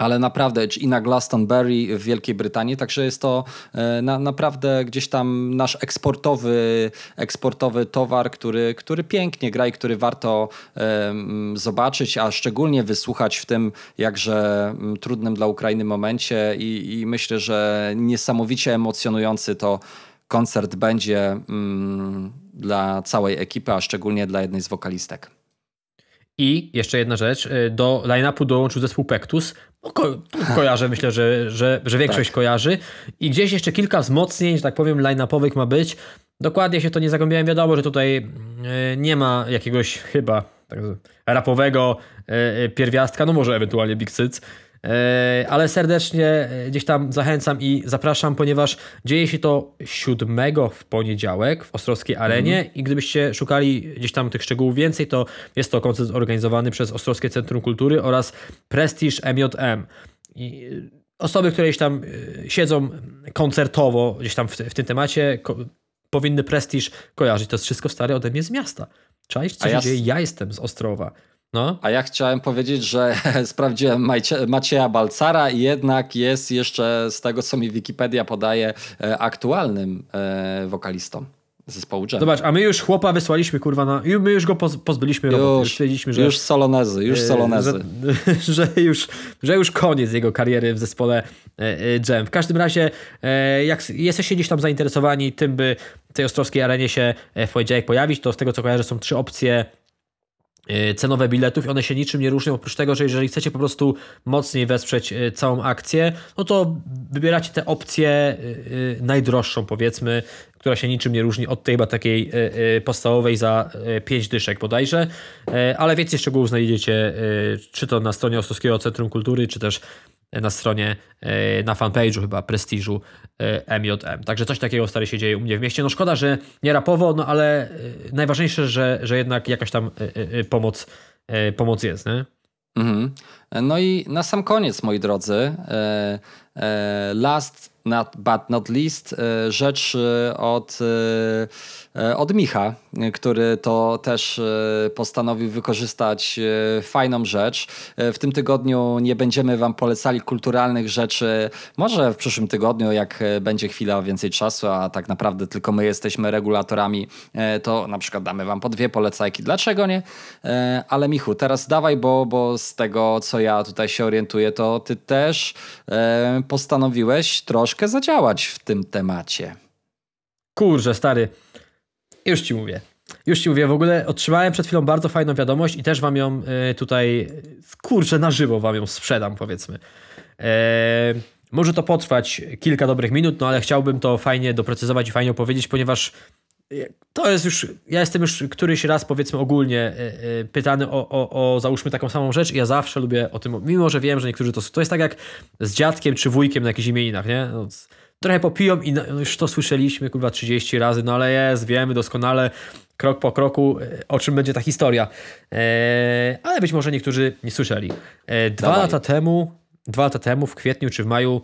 ale naprawdę, i na Glastonbury w Wielkiej Brytanii, także jest to e, na, naprawdę gdzieś tam nasz eksportowy, eksportowy towar, który, który pięknie gra i który warto um, zobaczyć, a szczególnie wysłuchać w tym jakże trudnym dla Ukrainy momencie i, i myślę, że niesamowicie emocjonujący to koncert będzie um, dla całej ekipy, a szczególnie dla jednej z wokalistek. I jeszcze jedna rzecz, y, do line-upu dołączył zespół Pektus. No, ko kojarzę, myślę, że, że, że większość tak. kojarzy. I gdzieś jeszcze kilka wzmocnień, że tak powiem, line-upowych ma być. Dokładnie się to nie zagłębiałem. Wiadomo, że tutaj y, nie ma jakiegoś chyba tak, rapowego y, pierwiastka, no może ewentualnie Big Syc, E, ale serdecznie e, gdzieś tam zachęcam i zapraszam, ponieważ dzieje się to 7 w poniedziałek w Ostrowskiej Arenie mm. i gdybyście szukali gdzieś tam tych szczegółów więcej, to jest to koncert organizowany przez Ostrowskie Centrum Kultury oraz Prestige MJM. I e, osoby, które gdzieś tam siedzą koncertowo gdzieś tam w, w tym temacie, powinny Prestige kojarzyć. To jest wszystko stare ode mnie z miasta. Cześć, co się ja... dzieje? Ja jestem z Ostrowa. No. A ja chciałem powiedzieć, że *laughs* sprawdziłem Macieja Balcara i jednak jest jeszcze z tego, co mi Wikipedia podaje, e, aktualnym e, wokalistą zespołu Jam. Zobacz, a my już chłopa wysłaliśmy, kurwa, na, my już go pozbyliśmy roboty. Już, stwierdziliśmy, że... Już solonezy, już e, solonezy. Że, *laughs* że, już, że już koniec jego kariery w zespole Jam. W każdym razie, jak jesteście gdzieś tam zainteresowani tym, by w tej ostrowskiej arenie się w poniedziałek pojawić, to z tego co kojarzę są trzy opcje cenowe biletów i one się niczym nie różnią, oprócz tego, że jeżeli chcecie po prostu mocniej wesprzeć e, całą akcję, no to wybieracie tę opcję e, najdroższą powiedzmy, która się niczym nie różni od tej chyba takiej podstawowej za 5 dyszek bodajże, ale więcej szczegółów znajdziecie czy to na stronie Ostrowskiego Centrum Kultury, czy też na stronie, e, na fanpage'u chyba Prestiżu MJM. E, Także coś takiego stary się dzieje u mnie w mieście. No szkoda, że nie rapowo, no ale e, najważniejsze, że, że jednak jakaś tam pomoc, pomoc jest, nie? Mhm. No i na sam koniec, moi drodzy, last not, but not least, rzecz od od Micha, który to też e, postanowił wykorzystać e, fajną rzecz. W tym tygodniu nie będziemy Wam polecali kulturalnych rzeczy. Może w przyszłym tygodniu, jak będzie chwila więcej czasu, a tak naprawdę tylko my jesteśmy regulatorami, to na przykład damy Wam po dwie polecajki. Dlaczego nie? Ale Michu, teraz dawaj, bo, bo z tego, co ja tutaj się orientuję, to Ty też postanowiłeś troszkę zadziałać w tym temacie. Kurczę, stary. Już ci mówię. Już ci mówię, w ogóle otrzymałem przed chwilą bardzo fajną wiadomość i też wam ją y, tutaj, kurczę, na żywo wam ją sprzedam, powiedzmy. E, może to potrwać kilka dobrych minut, no ale chciałbym to fajnie doprecyzować i fajnie opowiedzieć, ponieważ to jest już, ja jestem już któryś raz powiedzmy ogólnie y, pytany o, o, o załóżmy taką samą rzecz i ja zawsze lubię o tym, mimo że wiem, że niektórzy to, to jest tak jak z dziadkiem czy wujkiem na jakichś imieninach, nie? No, trochę popiją i no, już to słyszeliśmy kurwa 30 razy, no ale jest, wiemy doskonale krok po kroku, e, o czym będzie ta historia. E, ale być może niektórzy nie słyszeli. E, dwa Dawaj. lata temu, dwa lata temu, w kwietniu czy w maju,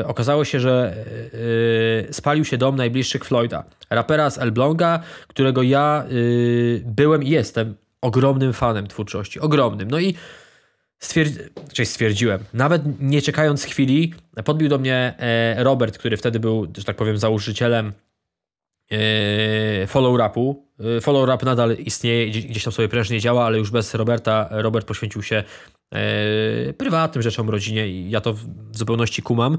e, okazało się, że e, spalił się dom najbliższych Floyda. Rapera z Elbląga, którego ja e, byłem i jestem ogromnym fanem twórczości. Ogromnym. No i stwierdzi czyli stwierdziłem, nawet nie czekając chwili, podbił do mnie e, Robert, który wtedy był, że tak powiem, założycielem e, Follow Rapu. E, follow Rap nadal istnieje, gdzieś tam sobie prężnie działa, ale już bez Roberta. Robert poświęcił się prywatnym rzeczom, rodzinie i ja to w zupełności kumam.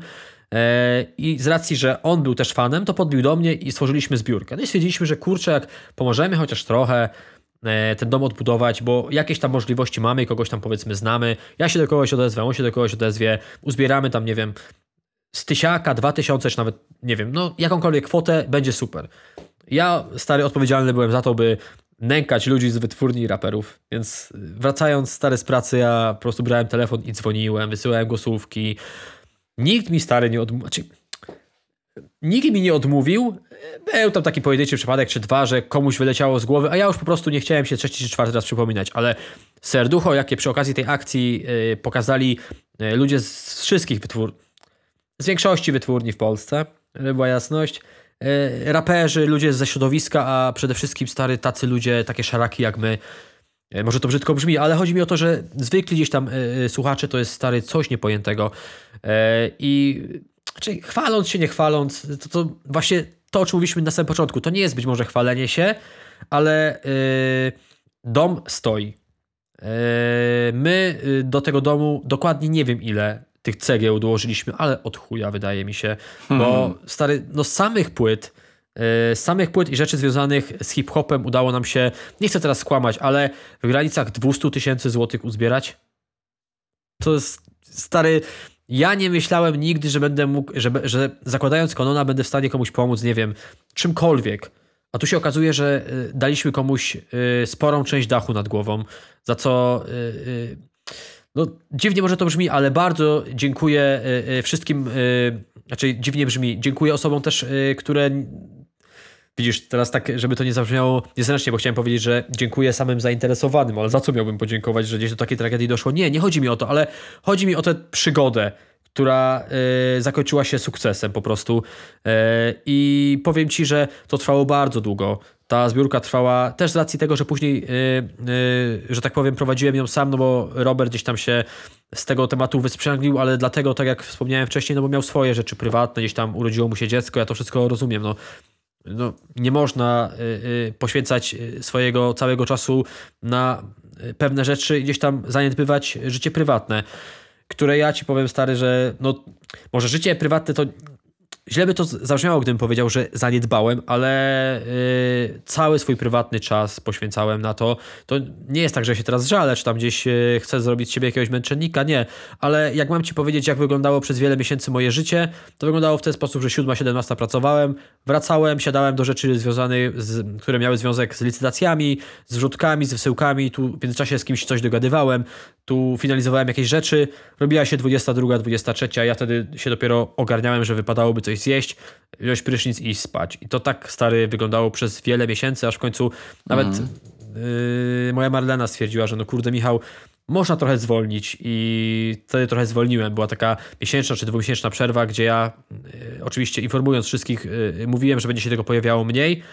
I z racji, że on był też fanem, to podbił do mnie i stworzyliśmy zbiórkę. No i stwierdziliśmy, że kurczę, jak pomożemy chociaż trochę, ten dom odbudować, bo jakieś tam możliwości mamy, kogoś tam powiedzmy znamy. Ja się do kogoś odezwę, on się do kogoś odezwie, uzbieramy tam, nie wiem, z tysiaka, dwa tysiące, czy nawet, nie wiem, no jakąkolwiek kwotę, będzie super. Ja, stary, odpowiedzialny byłem za to, by nękać ludzi z wytwórni raperów. Więc wracając stary z pracy, ja po prostu brałem telefon i dzwoniłem, wysyłałem głosówki. Nikt mi stary nie odmówił. Znaczy, nikt mi nie odmówił. Był tam taki pojedynczy przypadek czy dwa, że komuś wyleciało z głowy, a ja już po prostu nie chciałem się trzeci czy czwarty raz przypominać, ale serducho, jakie przy okazji tej akcji yy, pokazali yy, ludzie z wszystkich wytwórni, z większości wytwórni w Polsce, żeby była jasność, yy, raperzy, ludzie ze środowiska, a przede wszystkim stary tacy ludzie, takie szaraki jak my, może to brzydko brzmi, ale chodzi mi o to, że zwykli gdzieś tam słuchacze to jest stary coś niepojętego. I znaczy, chwaląc się, nie chwaląc, to, to właśnie to, o czym mówiliśmy na samym początku, to nie jest być może chwalenie się, ale yy, dom stoi. Yy, my yy, do tego domu dokładnie nie wiem ile tych cegieł dołożyliśmy, ale od chuja wydaje mi się, bo hmm. stary, no samych płyt, yy, z samych płyt i rzeczy związanych z hip-hopem udało nam się, nie chcę teraz skłamać, ale w granicach 200 tysięcy złotych uzbierać. To jest stary, ja nie myślałem nigdy, że będę mógł, że, że zakładając Konona będę w stanie komuś pomóc, nie wiem, czymkolwiek. A tu się okazuje, że y, daliśmy komuś y, sporą część dachu nad głową, za co y, no, dziwnie może to brzmi, ale bardzo dziękuję wszystkim, znaczy dziwnie brzmi, dziękuję osobom też, które Widzisz, teraz tak, żeby to nie zabrzmiało niezręcznie, bo chciałem powiedzieć, że dziękuję samym zainteresowanym, ale za co miałbym podziękować, że gdzieś do takiej tragedii doszło? Nie, nie chodzi mi o to, ale chodzi mi o tę przygodę, która y, zakończyła się sukcesem po prostu. Y, I powiem ci, że to trwało bardzo długo. Ta zbiórka trwała też z racji tego, że później, y, że tak powiem, prowadziłem ją sam, no bo Robert gdzieś tam się z tego tematu wysprzęglił, ale dlatego, tak jak wspomniałem wcześniej, no bo miał swoje rzeczy prywatne, gdzieś tam urodziło mu się dziecko, ja to wszystko rozumiem. No no, nie można y, y, poświęcać y, swojego całego czasu na pewne rzeczy i gdzieś tam zaniedbywać życie prywatne, które ja ci powiem stary, że no, może życie prywatne to źle by to zabrzmiało, gdybym powiedział, że zaniedbałem, ale yy, cały swój prywatny czas poświęcałem na to. To nie jest tak, że się teraz żalę, czy tam gdzieś yy, chcę zrobić z siebie jakiegoś męczennika, nie. Ale jak mam ci powiedzieć, jak wyglądało przez wiele miesięcy moje życie, to wyglądało w ten sposób, że 7-17 pracowałem, wracałem, siadałem do rzeczy związanych, z, które miały związek z licytacjami, z wrzutkami, z wysyłkami, tu w międzyczasie z kimś coś dogadywałem, tu finalizowałem jakieś rzeczy, robiła się 22, 23, a ja wtedy się dopiero ogarniałem, że wypadałoby coś zjeść, wziąć prysznic i spać. I to tak stary wyglądało przez wiele miesięcy, aż w końcu nawet mm. yy, moja Marlena stwierdziła, że no kurde Michał, można trochę zwolnić i wtedy trochę zwolniłem. Była taka miesięczna czy dwumiesięczna przerwa, gdzie ja y, oczywiście informując wszystkich y, mówiłem, że będzie się tego pojawiało mniej.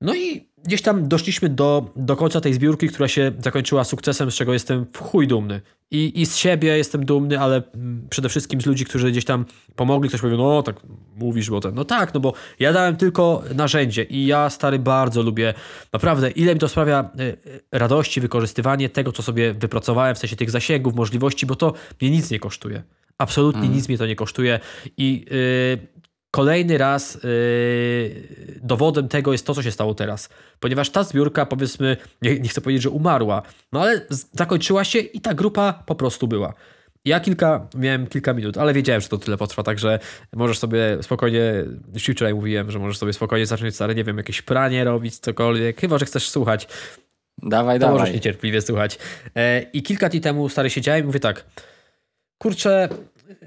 No i gdzieś tam doszliśmy do, do końca tej zbiórki, która się zakończyła sukcesem, z czego jestem w chuj dumny. I, I z siebie jestem dumny, ale mm, przede wszystkim z ludzi, którzy gdzieś tam pomogli. Ktoś powie, no tak mówisz, bo ten. No tak, no bo ja dałem tylko narzędzie i ja, stary, bardzo lubię, naprawdę, ile mi to sprawia e, e, radości, wykorzystywanie tego, co sobie wypracowałem, w sensie tych zasięgów, możliwości, bo to mnie nic nie kosztuje. Absolutnie mm. nic mnie to nie kosztuje i yy, Kolejny raz yy, dowodem tego jest to, co się stało teraz. Ponieważ ta zbiórka, powiedzmy, nie, nie chcę powiedzieć, że umarła, no ale zakończyła się i ta grupa po prostu była. Ja kilka, miałem kilka minut, ale wiedziałem, że to tyle potrwa, także możesz sobie spokojnie, już wczoraj mówiłem, że możesz sobie spokojnie zacząć, ale nie wiem, jakieś pranie robić, cokolwiek, chyba, że chcesz słuchać. Dawaj, to dawaj. możesz niecierpliwie słuchać. E, I kilka dni temu stary siedziałem i mówię tak, kurczę,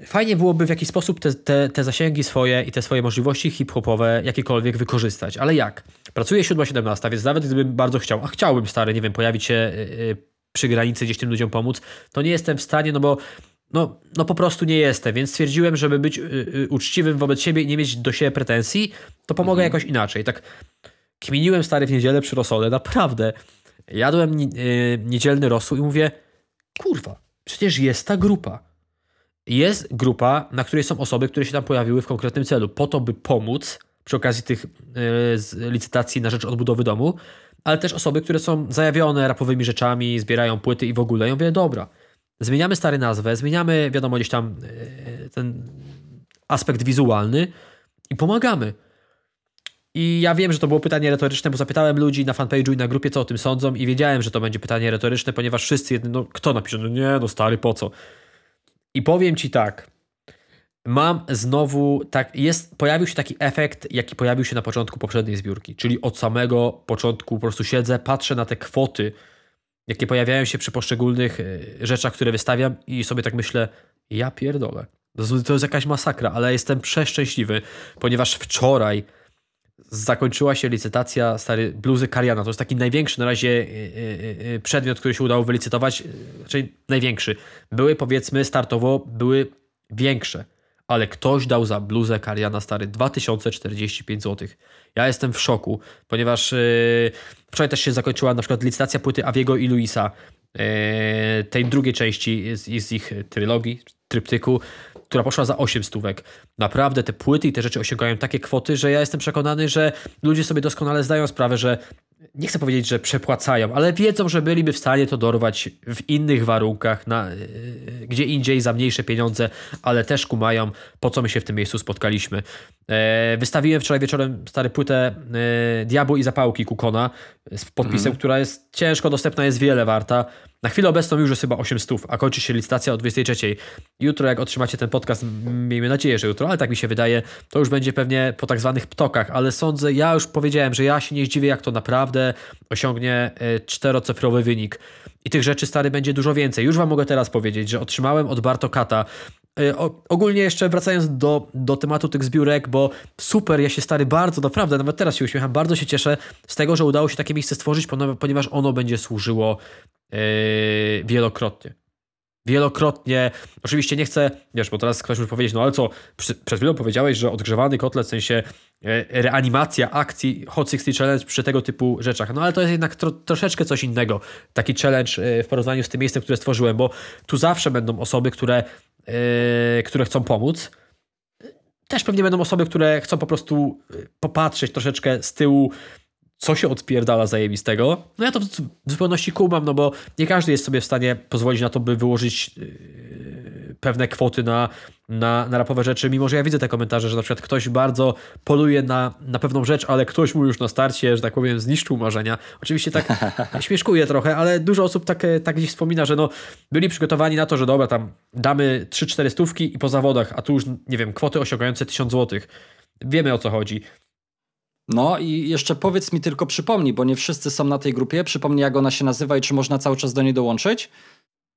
fajnie byłoby w jakiś sposób te, te, te zasięgi swoje i te swoje możliwości hip-hopowe jakiekolwiek wykorzystać. Ale jak? Pracuję 7-17, więc nawet gdybym bardzo chciał, a chciałbym stary, nie wiem, pojawić się yy, przy granicy, gdzieś tym ludziom pomóc, to nie jestem w stanie, no bo no, no po prostu nie jestem, więc stwierdziłem, żeby być yy, uczciwym wobec siebie i nie mieć do siebie pretensji, to pomogę mhm. jakoś inaczej. Tak kminiłem stary w niedzielę przy rosole, naprawdę. Jadłem niedzielny rosół i mówię, kurwa, przecież jest ta grupa jest grupa, na której są osoby, które się tam pojawiły w konkretnym celu, po to, by pomóc przy okazji tych yy, licytacji na rzecz odbudowy domu, ale też osoby, które są zajawione rapowymi rzeczami, zbierają płyty i w ogóle. Ja mówię, dobra, zmieniamy stary nazwę, zmieniamy, wiadomo, gdzieś tam yy, ten aspekt wizualny i pomagamy. I ja wiem, że to było pytanie retoryczne, bo zapytałem ludzi na fanpage'u i na grupie, co o tym sądzą i wiedziałem, że to będzie pytanie retoryczne, ponieważ wszyscy jedni, no kto napisze, no nie, no stary, po co? I powiem ci tak. mam znowu tak, jest, pojawił się taki efekt, jaki pojawił się na początku poprzedniej zbiórki, czyli od samego początku po prostu siedzę, patrzę na te kwoty, jakie pojawiają się przy poszczególnych e, rzeczach, które wystawiam i sobie tak myślę, ja pierdolę. To jest jakaś masakra, ale jestem przeszczęśliwy, ponieważ wczoraj zakończyła się licytacja stary bluzy Kariana. To jest taki największy na razie e, e, przedmiot, który się udało wylicytować, czyli największy. Były powiedzmy startowo, były większe ale ktoś dał za bluzę Kariana stary 2045 zł. Ja jestem w szoku, ponieważ yy, wczoraj też się zakończyła na przykład licytacja płyty Aviego i Luisa, yy, tej drugiej części z, z ich trylogii, tryptyku, która poszła za 8 stówek. Naprawdę te płyty i te rzeczy osiągają takie kwoty, że ja jestem przekonany, że ludzie sobie doskonale zdają sprawę, że nie chcę powiedzieć, że przepłacają, ale wiedzą, że byliby w stanie to dorwać w innych warunkach, na, yy, gdzie indziej za mniejsze pieniądze, ale też kumają, po co my się w tym miejscu spotkaliśmy. E, wystawiłem wczoraj wieczorem stary płytę e, Diabło i Zapałki Kukona z podpisem, mm. która jest ciężko dostępna, jest wiele warta. Na chwilę obecną już jest chyba 8 stów, a kończy się licytacja o 23. Jutro, jak otrzymacie ten podcast, miejmy nadzieję, że jutro, ale tak mi się wydaje, to już będzie pewnie po tak zwanych ptokach, ale sądzę, ja już powiedziałem, że ja się nie zdziwię, jak to naprawdę osiągnie e, czterocyfrowy wynik. I tych rzeczy, stary, będzie dużo więcej. Już wam mogę teraz powiedzieć, że otrzymałem od Bartokata e, o, ogólnie jeszcze wracając do, do tematu tych zbiórek, bo super, ja się stary bardzo, naprawdę, nawet teraz się uśmiecham, bardzo się cieszę z tego, że udało się takie miejsce stworzyć, ponieważ ono będzie służyło wielokrotnie. Wielokrotnie. Oczywiście nie chcę, wiesz, bo teraz ktoś może powiedzieć, no ale co, przed chwilą powiedziałeś, że odgrzewany kotlet, w sensie e, reanimacja akcji Hot 60 Challenge przy tego typu rzeczach. No ale to jest jednak tro, troszeczkę coś innego. Taki challenge e, w porównaniu z tym miejscem, które stworzyłem, bo tu zawsze będą osoby, które, yy, które chcą pomóc. Też pewnie będą osoby, które chcą po prostu popatrzeć troszeczkę z tyłu, co się odpierdala zajebistego. No ja to w zupełności kumam, no bo nie każdy jest sobie w stanie pozwolić na to, by wyłożyć yy, pewne kwoty na, na, na rapowe rzeczy, mimo że ja widzę te komentarze, że na przykład ktoś bardzo poluje na, na pewną rzecz, ale ktoś mu już na starcie, że tak powiem, zniszczył marzenia. Oczywiście tak *laughs* śmieszkuje trochę, ale dużo osób tak, tak gdzieś wspomina, że no, byli przygotowani na to, że dobra, tam damy 3-4 stówki i po zawodach, a tu już, nie wiem, kwoty osiągające 1000 złotych. Wiemy o co chodzi. No i jeszcze powiedz mi tylko, przypomnij, bo nie wszyscy są na tej grupie. Przypomnij, jak ona się nazywa i czy można cały czas do niej dołączyć.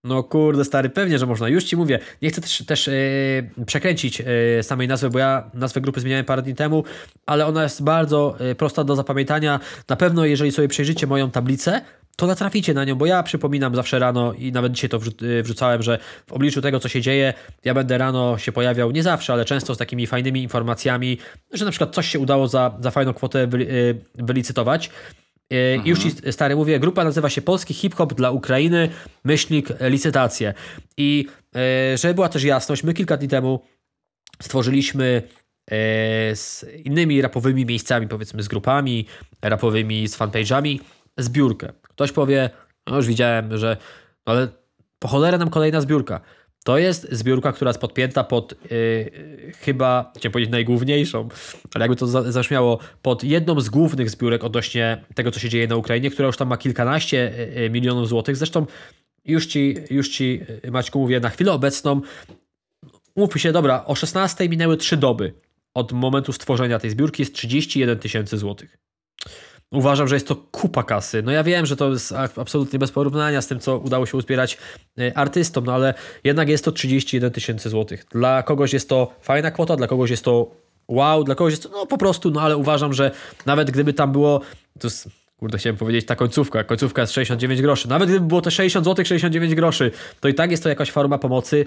No kurde, stary, pewnie, że można. Już ci mówię. Nie chcę też, też yy, przekręcić yy, samej nazwy, bo ja nazwę grupy zmieniałem parę dni temu, ale ona jest bardzo yy, prosta do zapamiętania. Na pewno, jeżeli sobie przejrzycie moją tablicę, to natraficie na nią, bo ja przypominam zawsze rano i nawet dzisiaj to y, wrzucałem, że w obliczu tego, co się dzieje, ja będę rano się pojawiał, nie zawsze, ale często z takimi fajnymi informacjami, że na przykład coś się udało za, za fajną kwotę y, wylicytować. I y, mhm. już ci stary mówię, grupa nazywa się Polski Hip Hop dla Ukrainy, myślnik licytacje. I żeby była też jasność, my kilka dni temu stworzyliśmy z innymi rapowymi miejscami, powiedzmy z grupami rapowymi, z fanpage'ami, zbiórkę. Ktoś powie, no już widziałem, że no ale po cholerę nam kolejna zbiórka. To jest zbiórka, która jest podpięta pod yy, chyba, chciałem powiedzieć najgłówniejszą, ale jakby to zaśmiało, pod jedną z głównych zbiórek odnośnie tego, co się dzieje na Ukrainie, która już tam ma kilkanaście yy, milionów złotych. Zresztą już ci, już ci y, Maćku mówię, na chwilę obecną mówmy się, dobra, o 16 minęły trzy doby od momentu stworzenia tej zbiórki jest 31 tysięcy złotych. Uważam, że jest to kupa kasy. No ja wiem, że to jest absolutnie bez porównania z tym, co udało się uzbierać e, artystom, no ale jednak jest to 31 tysięcy złotych. Dla kogoś jest to fajna kwota, dla kogoś jest to wow, dla kogoś jest to no po prostu, no ale uważam, że nawet gdyby tam było, to jest, kurde chciałem powiedzieć ta końcówka, końcówka jest 69 groszy, nawet gdyby było to 60 zł, 69 groszy, to i tak jest to jakaś forma pomocy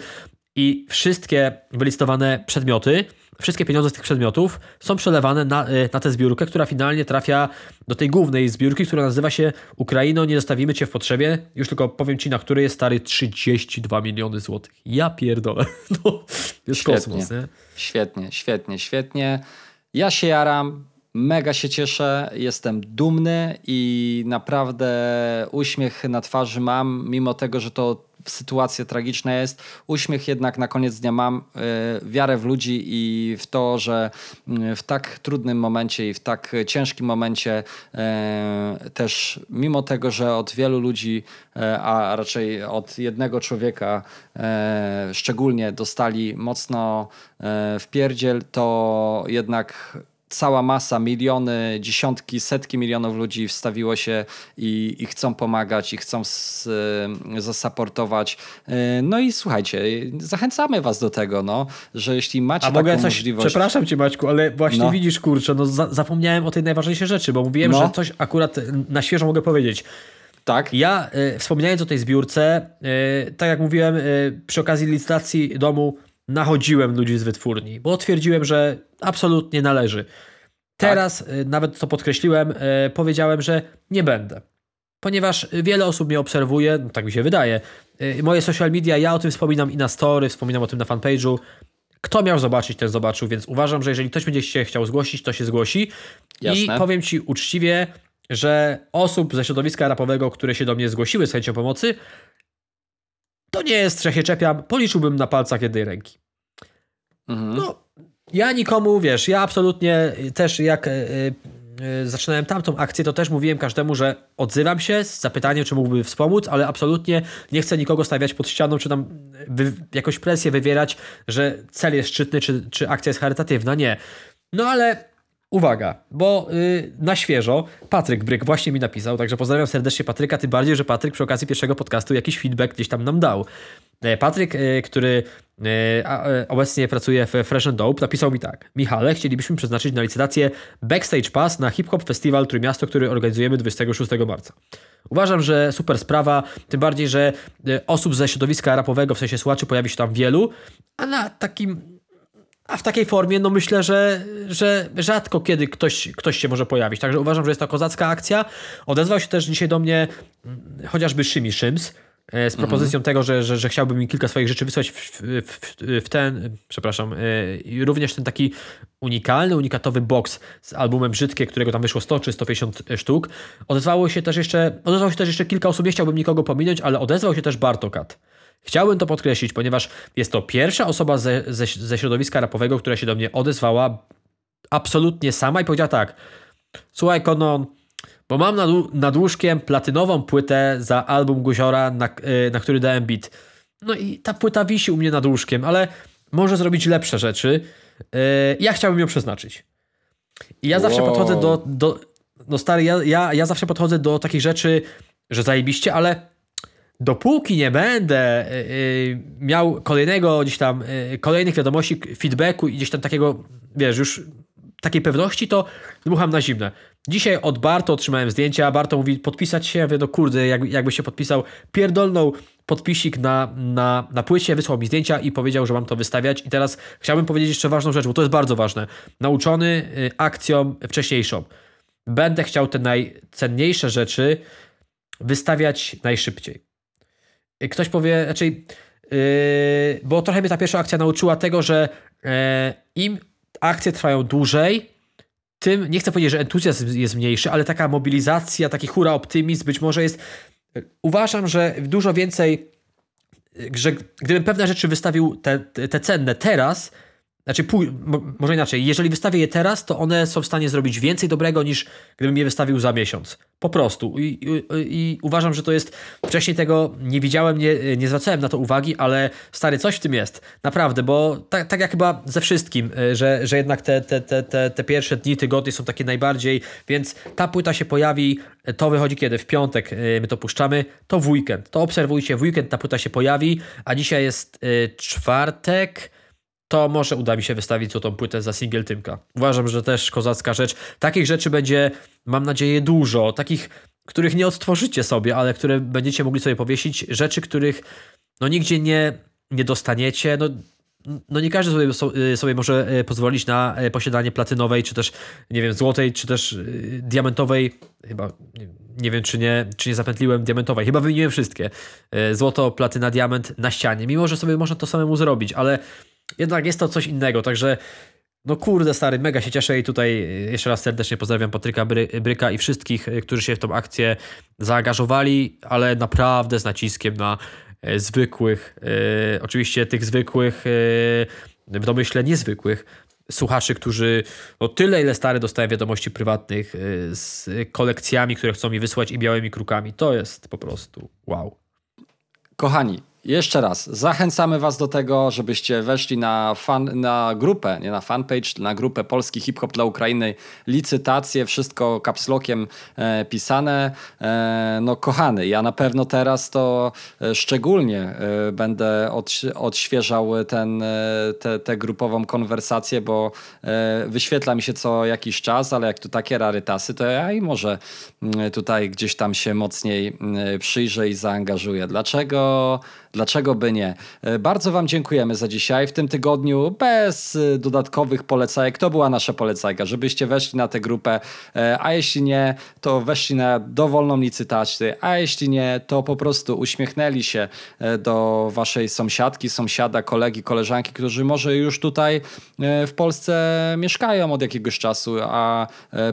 i wszystkie wylistowane przedmioty wszystkie pieniądze z tych przedmiotów są przelewane na, y, na tę zbiórkę, która finalnie trafia do tej głównej zbiórki, która nazywa się Ukraino, nie zostawimy cię w potrzebie. Już tylko powiem ci, na której jest stary 32 miliony złotych. Ja pierdolę. *laughs* No, jest świetnie, kosmos, nie? Świetnie, świetnie, świetnie. Ja się jaram, mega się cieszę, jestem dumny i naprawdę uśmiech na twarzy mam, mimo tego, że to sytuacja tragiczna jest, uśmiech jednak na koniec dnia mam, wiarę w ludzi i w to, że w tak trudnym momencie i w tak ciężkim momencie też mimo tego, że od wielu ludzi, a raczej od jednego człowieka szczególnie dostali mocno w pierdziel, to jednak cała masa, miliony, dziesiątki, setki milionów ludzi wstawiło się i, i chcą pomagać, i chcą z, zasaportować. No i słuchajcie, zachęcamy was do tego, no, że jeśli macie A taką mogę coś, możliwość... Przepraszam cię Maćku, ale właśnie no. widzisz, kurczę, no za, zapomniałem o tej najważniejszej rzeczy, bo mówiłem, no. że coś akurat na świeżo mogę powiedzieć. Tak. Ja, y, wspominając o tej zbiórce, y, tak jak mówiłem, y, przy okazji licytacji domu nachodziłem ludzi z wytwórni, bo twierdziłem, że absolutnie należy. Teraz, tak. nawet to podkreśliłem, e, powiedziałem, że nie będę. Ponieważ wiele osób mnie obserwuje, no tak mi się wydaje. E, moje social media, ja o tym wspominam i na story, wspominam o tym na fanpage'u. Kto miał zobaczyć, ten zobaczył, więc uważam, że jeżeli ktoś będzie się chciał zgłosić, to się zgłosi. Jasne. I powiem Ci uczciwie, że osób ze środowiska rapowego, które się do mnie zgłosiły z chęcią pomocy, to nie jest, że się czepiam, policzyłbym na palcach jednej ręki. Mhm. No, ja nikomu, wiesz, ja absolutnie też jak yy, yy, zaczynałem tamtą akcję, to też mówiłem każdemu, że odzywam się z zapytaniem, czy mógłby wspomóc, ale absolutnie nie chcę nikogo stawiać pod ścianą, czy tam wy, jakąś presję wywierać, że cel jest szczytny, czy, czy akcja jest charytatywna. Nie. No ale Uwaga, bo yy, na świeżo Patryk Bryk właśnie mi napisał, także pozdrawiam serdecznie Patryka, tym bardziej, że Patryk przy okazji pierwszego podcastu jakiś feedback gdzieś tam nam dał. E, Patryk, yy, który yy, obecnie pracuje w Fresh and Dope, napisał mi tak. Michale, chcielibyśmy przeznaczyć na licytację Backstage Pass na Hip Hop Festival Trójmiasto, który organizujemy 26 marca. Uważam, że super sprawa, tym bardziej, że osób ze środowiska rapowego, w sensie słuchaczy, pojawi się tam wielu, a na takim a w takiej formie, no myślę, że, że rzadko kiedy ktoś, ktoś się może pojawić. Także uważam, że jest to kozacka akcja. Odezwał się też dzisiaj do mnie mm, chociażby Szymi Szyms e, z mhm. propozycją tego, że, że, że chciałby mi kilka swoich rzeczy wysłać w, w, w ten, przepraszam, e, również ten taki unikalny, unikatowy box z albumem Brzydkie, którego tam wyszło 100 czy 150 sztuk. Odezwało się też jeszcze, odezwało się też jeszcze kilka osób, nie chciałbym nikogo pominąć, ale odezwał się też Bartokat. Chciałbym to podkreślić, ponieważ jest to pierwsza osoba ze, ze, ze środowiska rapowego, która się do mnie odezwała absolutnie sama i powiedziała tak: Słuchaj, Konon, bo mam nad, nad łóżkiem platynową płytę za album Guziora, na, y, na który dałem beat. No i ta płyta wisi u mnie nad łóżkiem, ale może zrobić lepsze rzeczy. Y, ja chciałbym ją przeznaczyć. I ja zawsze wow. podchodzę do, do. No stary, ja, ja, ja zawsze podchodzę do takich rzeczy, że zajebiście, ale dopóki nie będę yy, miał kolejnego gdzieś tam, yy, kolejnych wiadomości, feedbacku i gdzieś tam takiego, wiesz, już takiej pewności, to dmucham na zimne. Dzisiaj od Barto otrzymałem zdjęcia, Barto mówi podpisać się, ja mówię, no kurde, jak, jakby się podpisał, pierdolną podpisik na, na, na płycie, wysłał mi zdjęcia i powiedział, że mam to wystawiać i teraz chciałbym powiedzieć jeszcze ważną rzecz, bo to jest bardzo ważne. Nauczony yy, akcją wcześniejszą. Będę chciał te najcenniejsze rzeczy wystawiać najszybciej. Ktoś powie, raczej, yy, bo trochę mnie ta pierwsza akcja nauczyła tego, że yy, im akcje trwają dłużej, tym, nie chcę powiedzieć, że entuzjazm jest mniejszy, ale taka mobilizacja, taki hura optymizm być może jest. Uważam, że dużo więcej, że gdybym pewne rzeczy wystawił te, te cenne teraz, znaczy, może inaczej, jeżeli wystawię je teraz, to one są w stanie zrobić więcej dobrego niż gdybym je wystawił za miesiąc. Po prostu. I, i, i uważam, że to jest. Wcześniej tego nie widziałem, nie, nie zwracałem na to uwagi, ale stary, coś w tym jest. Naprawdę, bo tak, tak jak chyba ze wszystkim, e, że, że jednak te, te, te, te, te pierwsze dni, tygodnie są takie najbardziej. Więc ta płyta się pojawi. To wychodzi kiedy? W piątek e, my to puszczamy. To w weekend. To obserwujcie. W weekend ta płyta się pojawi, a dzisiaj jest y, czwartek to może uda mi się wystawić tą płytę za singiel Tymka. Uważam, że też kozacka rzecz. Takich rzeczy będzie, mam nadzieję, dużo. Takich, których nie odtworzycie sobie, ale które będziecie mogli sobie powiesić. Rzeczy, których no nigdzie nie, nie dostaniecie. No, no nie każdy sobie, y, sobie może y, pozwolić na y, posiadanie platynowej, czy też, nie wiem, złotej, czy też diamentowej, chyba, nie wiem, czy nie, czy nie zapętliłem diamentowej, chyba wymieniłem wszystkie. Złoto, platyna, diament na ścianie, mimo że sobie można to samemu zrobić, ale jednak jest to coś innego, także no kurde stary, mega się cieszę i tutaj jeszcze raz serdecznie pozdrawiam Patryka Bry Bryka i wszystkich, którzy się w tą akcję zaangażowali, ale naprawdę z naciskiem na zwykłych, oczywiście tych zwykłych, w domyśle niezwykłych, słuchaczy, którzy o tyle, ile stary dostają wiadomości prywatnych z kolekcjami, które chcą mi wysłać i białymi krukami. To jest po prostu wow. Kochani, jeszcze raz, zachęcamy Was do tego, żebyście weszli na, fan, na grupę, nie na fanpage, na grupę Polski Hip Hop dla Ukrainy, licytacje, wszystko kapslokiem e, pisane. E, no kochany, ja na pewno teraz to e, szczególnie e, będę od, odświeżał e, te, te grupową konwersację, bo e, wyświetla mi się co jakiś czas, ale jak tu takie rarytasy, to ja i może mm, tutaj gdzieś tam się mocniej mm, przyjrzę i zaangażuję. Dlaczego? Dlaczego by nie? E, bardzo Wam dziękujemy za dzisiaj. W tym tygodniu bez e, dodatkowych polecajek. To była nasza polecajka, żebyście weszli na tę grupę, e, a jeśli nie, to weszli na dowolną licytację, a jeśli nie, to po prostu uśmiechnęli się do Waszej sąsiadki, sąsiada, kolegi, koleżanki, którzy może już tutaj w Polsce mieszkają od jakiegoś czasu, a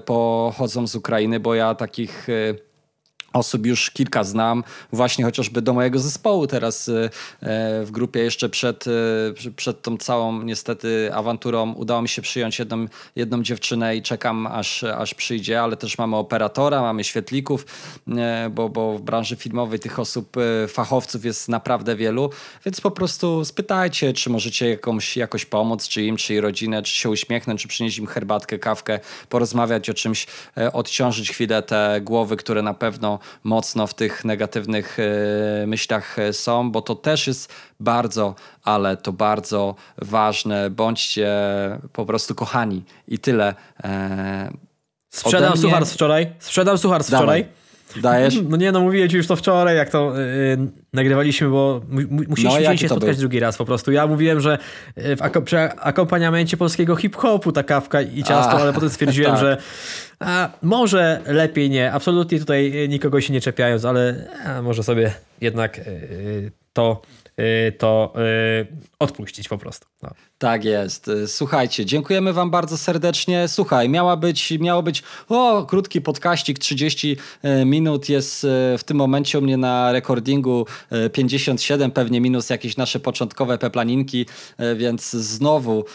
pochodzą z Ukrainy, bo ja takich osób już kilka znam, właśnie chociażby do mojego zespołu teraz e, w grupie jeszcze przed, e, przed tą całą niestety awanturą udało mi się przyjąć jedną, jedną dziewczynę i czekam aż, aż przyjdzie, ale też mamy operatora, mamy świetlików, e, bo, bo w branży filmowej tych osób, fachowców jest naprawdę wielu, więc po prostu spytajcie, czy możecie jakąś, jakoś pomóc, czy im, czy jej rodzinę, czy się uśmiechnąć, czy przynieść im herbatkę, kawkę, porozmawiać o czymś, odciążyć chwilę te głowy, które na pewno mocno w tych negatywnych e, myślach e, są, bo to też jest bardzo, ale to bardzo ważne. Bądźcie po prostu kochani i tyle. E, Sprzedam mnie... suchar wczoraj. Sprzedam suchar wczoraj. Dajesz? *laughs* No nie, no mówiłem ci już to wczoraj, jak to yy, nagrywaliśmy, bo musieliśmy no, się spotkać był? drugi raz po prostu. Ja mówiłem, że w ak przy akompaniamencie polskiego hip-hopu ta kawka i ciasto, a, ale potem stwierdziłem, *laughs* tak. że a, może lepiej nie. Absolutnie tutaj nikogo się nie czepiając, ale a, może sobie jednak yy, to Y, to y, odpuścić po prostu. No. Tak jest. Słuchajcie, dziękujemy Wam bardzo serdecznie. Słuchaj, miała być, miało być o, krótki podkaścik, 30 y, minut jest w tym momencie u mnie na recordingu 57, pewnie minus jakieś nasze początkowe peplaninki, więc znowu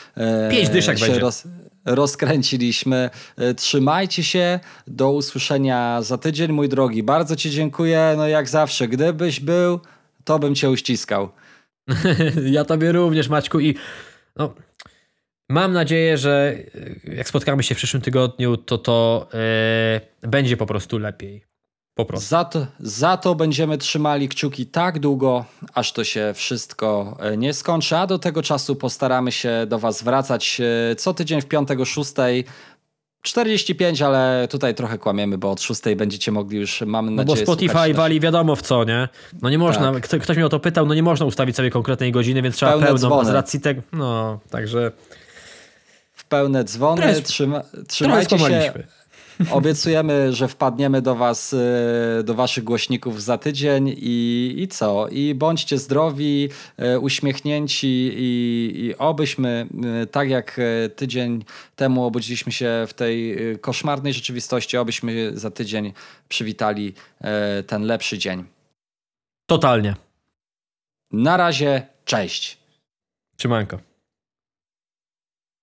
Pięć dyszek się będzie. Roz rozkręciliśmy. Trzymajcie się. Do usłyszenia za tydzień, mój drogi. Bardzo Ci dziękuję. No jak zawsze, gdybyś był to bym cię uściskał. *laughs* ja tobie również, Maćku. I no, mam nadzieję, że e, jak spotkamy się w przyszłym tygodniu, to to yy, będzie po prostu lepiej. Po prostu. Za to, za to będziemy trzymali kciuki tak długo, aż to się wszystko e, nie skończy, a do tego czasu postaramy się do Was wracać co tydzień w piątek o 6 45, ale tutaj trochę kłamiemy, bo od 6 będziecie mogli już, mam nadzieję, No bo Spotify wali wiadomo w co, nie? No nie można, tak. ktoś mnie o to pytał, no nie można ustawić sobie konkretnej godziny, więc trzeba pełne pełną, dzwony. z racji tego, no, także... W pełne dzwony, trzyma, trzymajcie się... Obiecujemy, że wpadniemy do Was, e, do Waszych głośników za tydzień i, i co? I bądźcie zdrowi, e, uśmiechnięci i, i obyśmy, e, tak jak tydzień temu obudziliśmy się w tej koszmarnej rzeczywistości, obyśmy za tydzień przywitali ten lepszy dzień. Totalnie. Na razie, cześć. Trzymanko.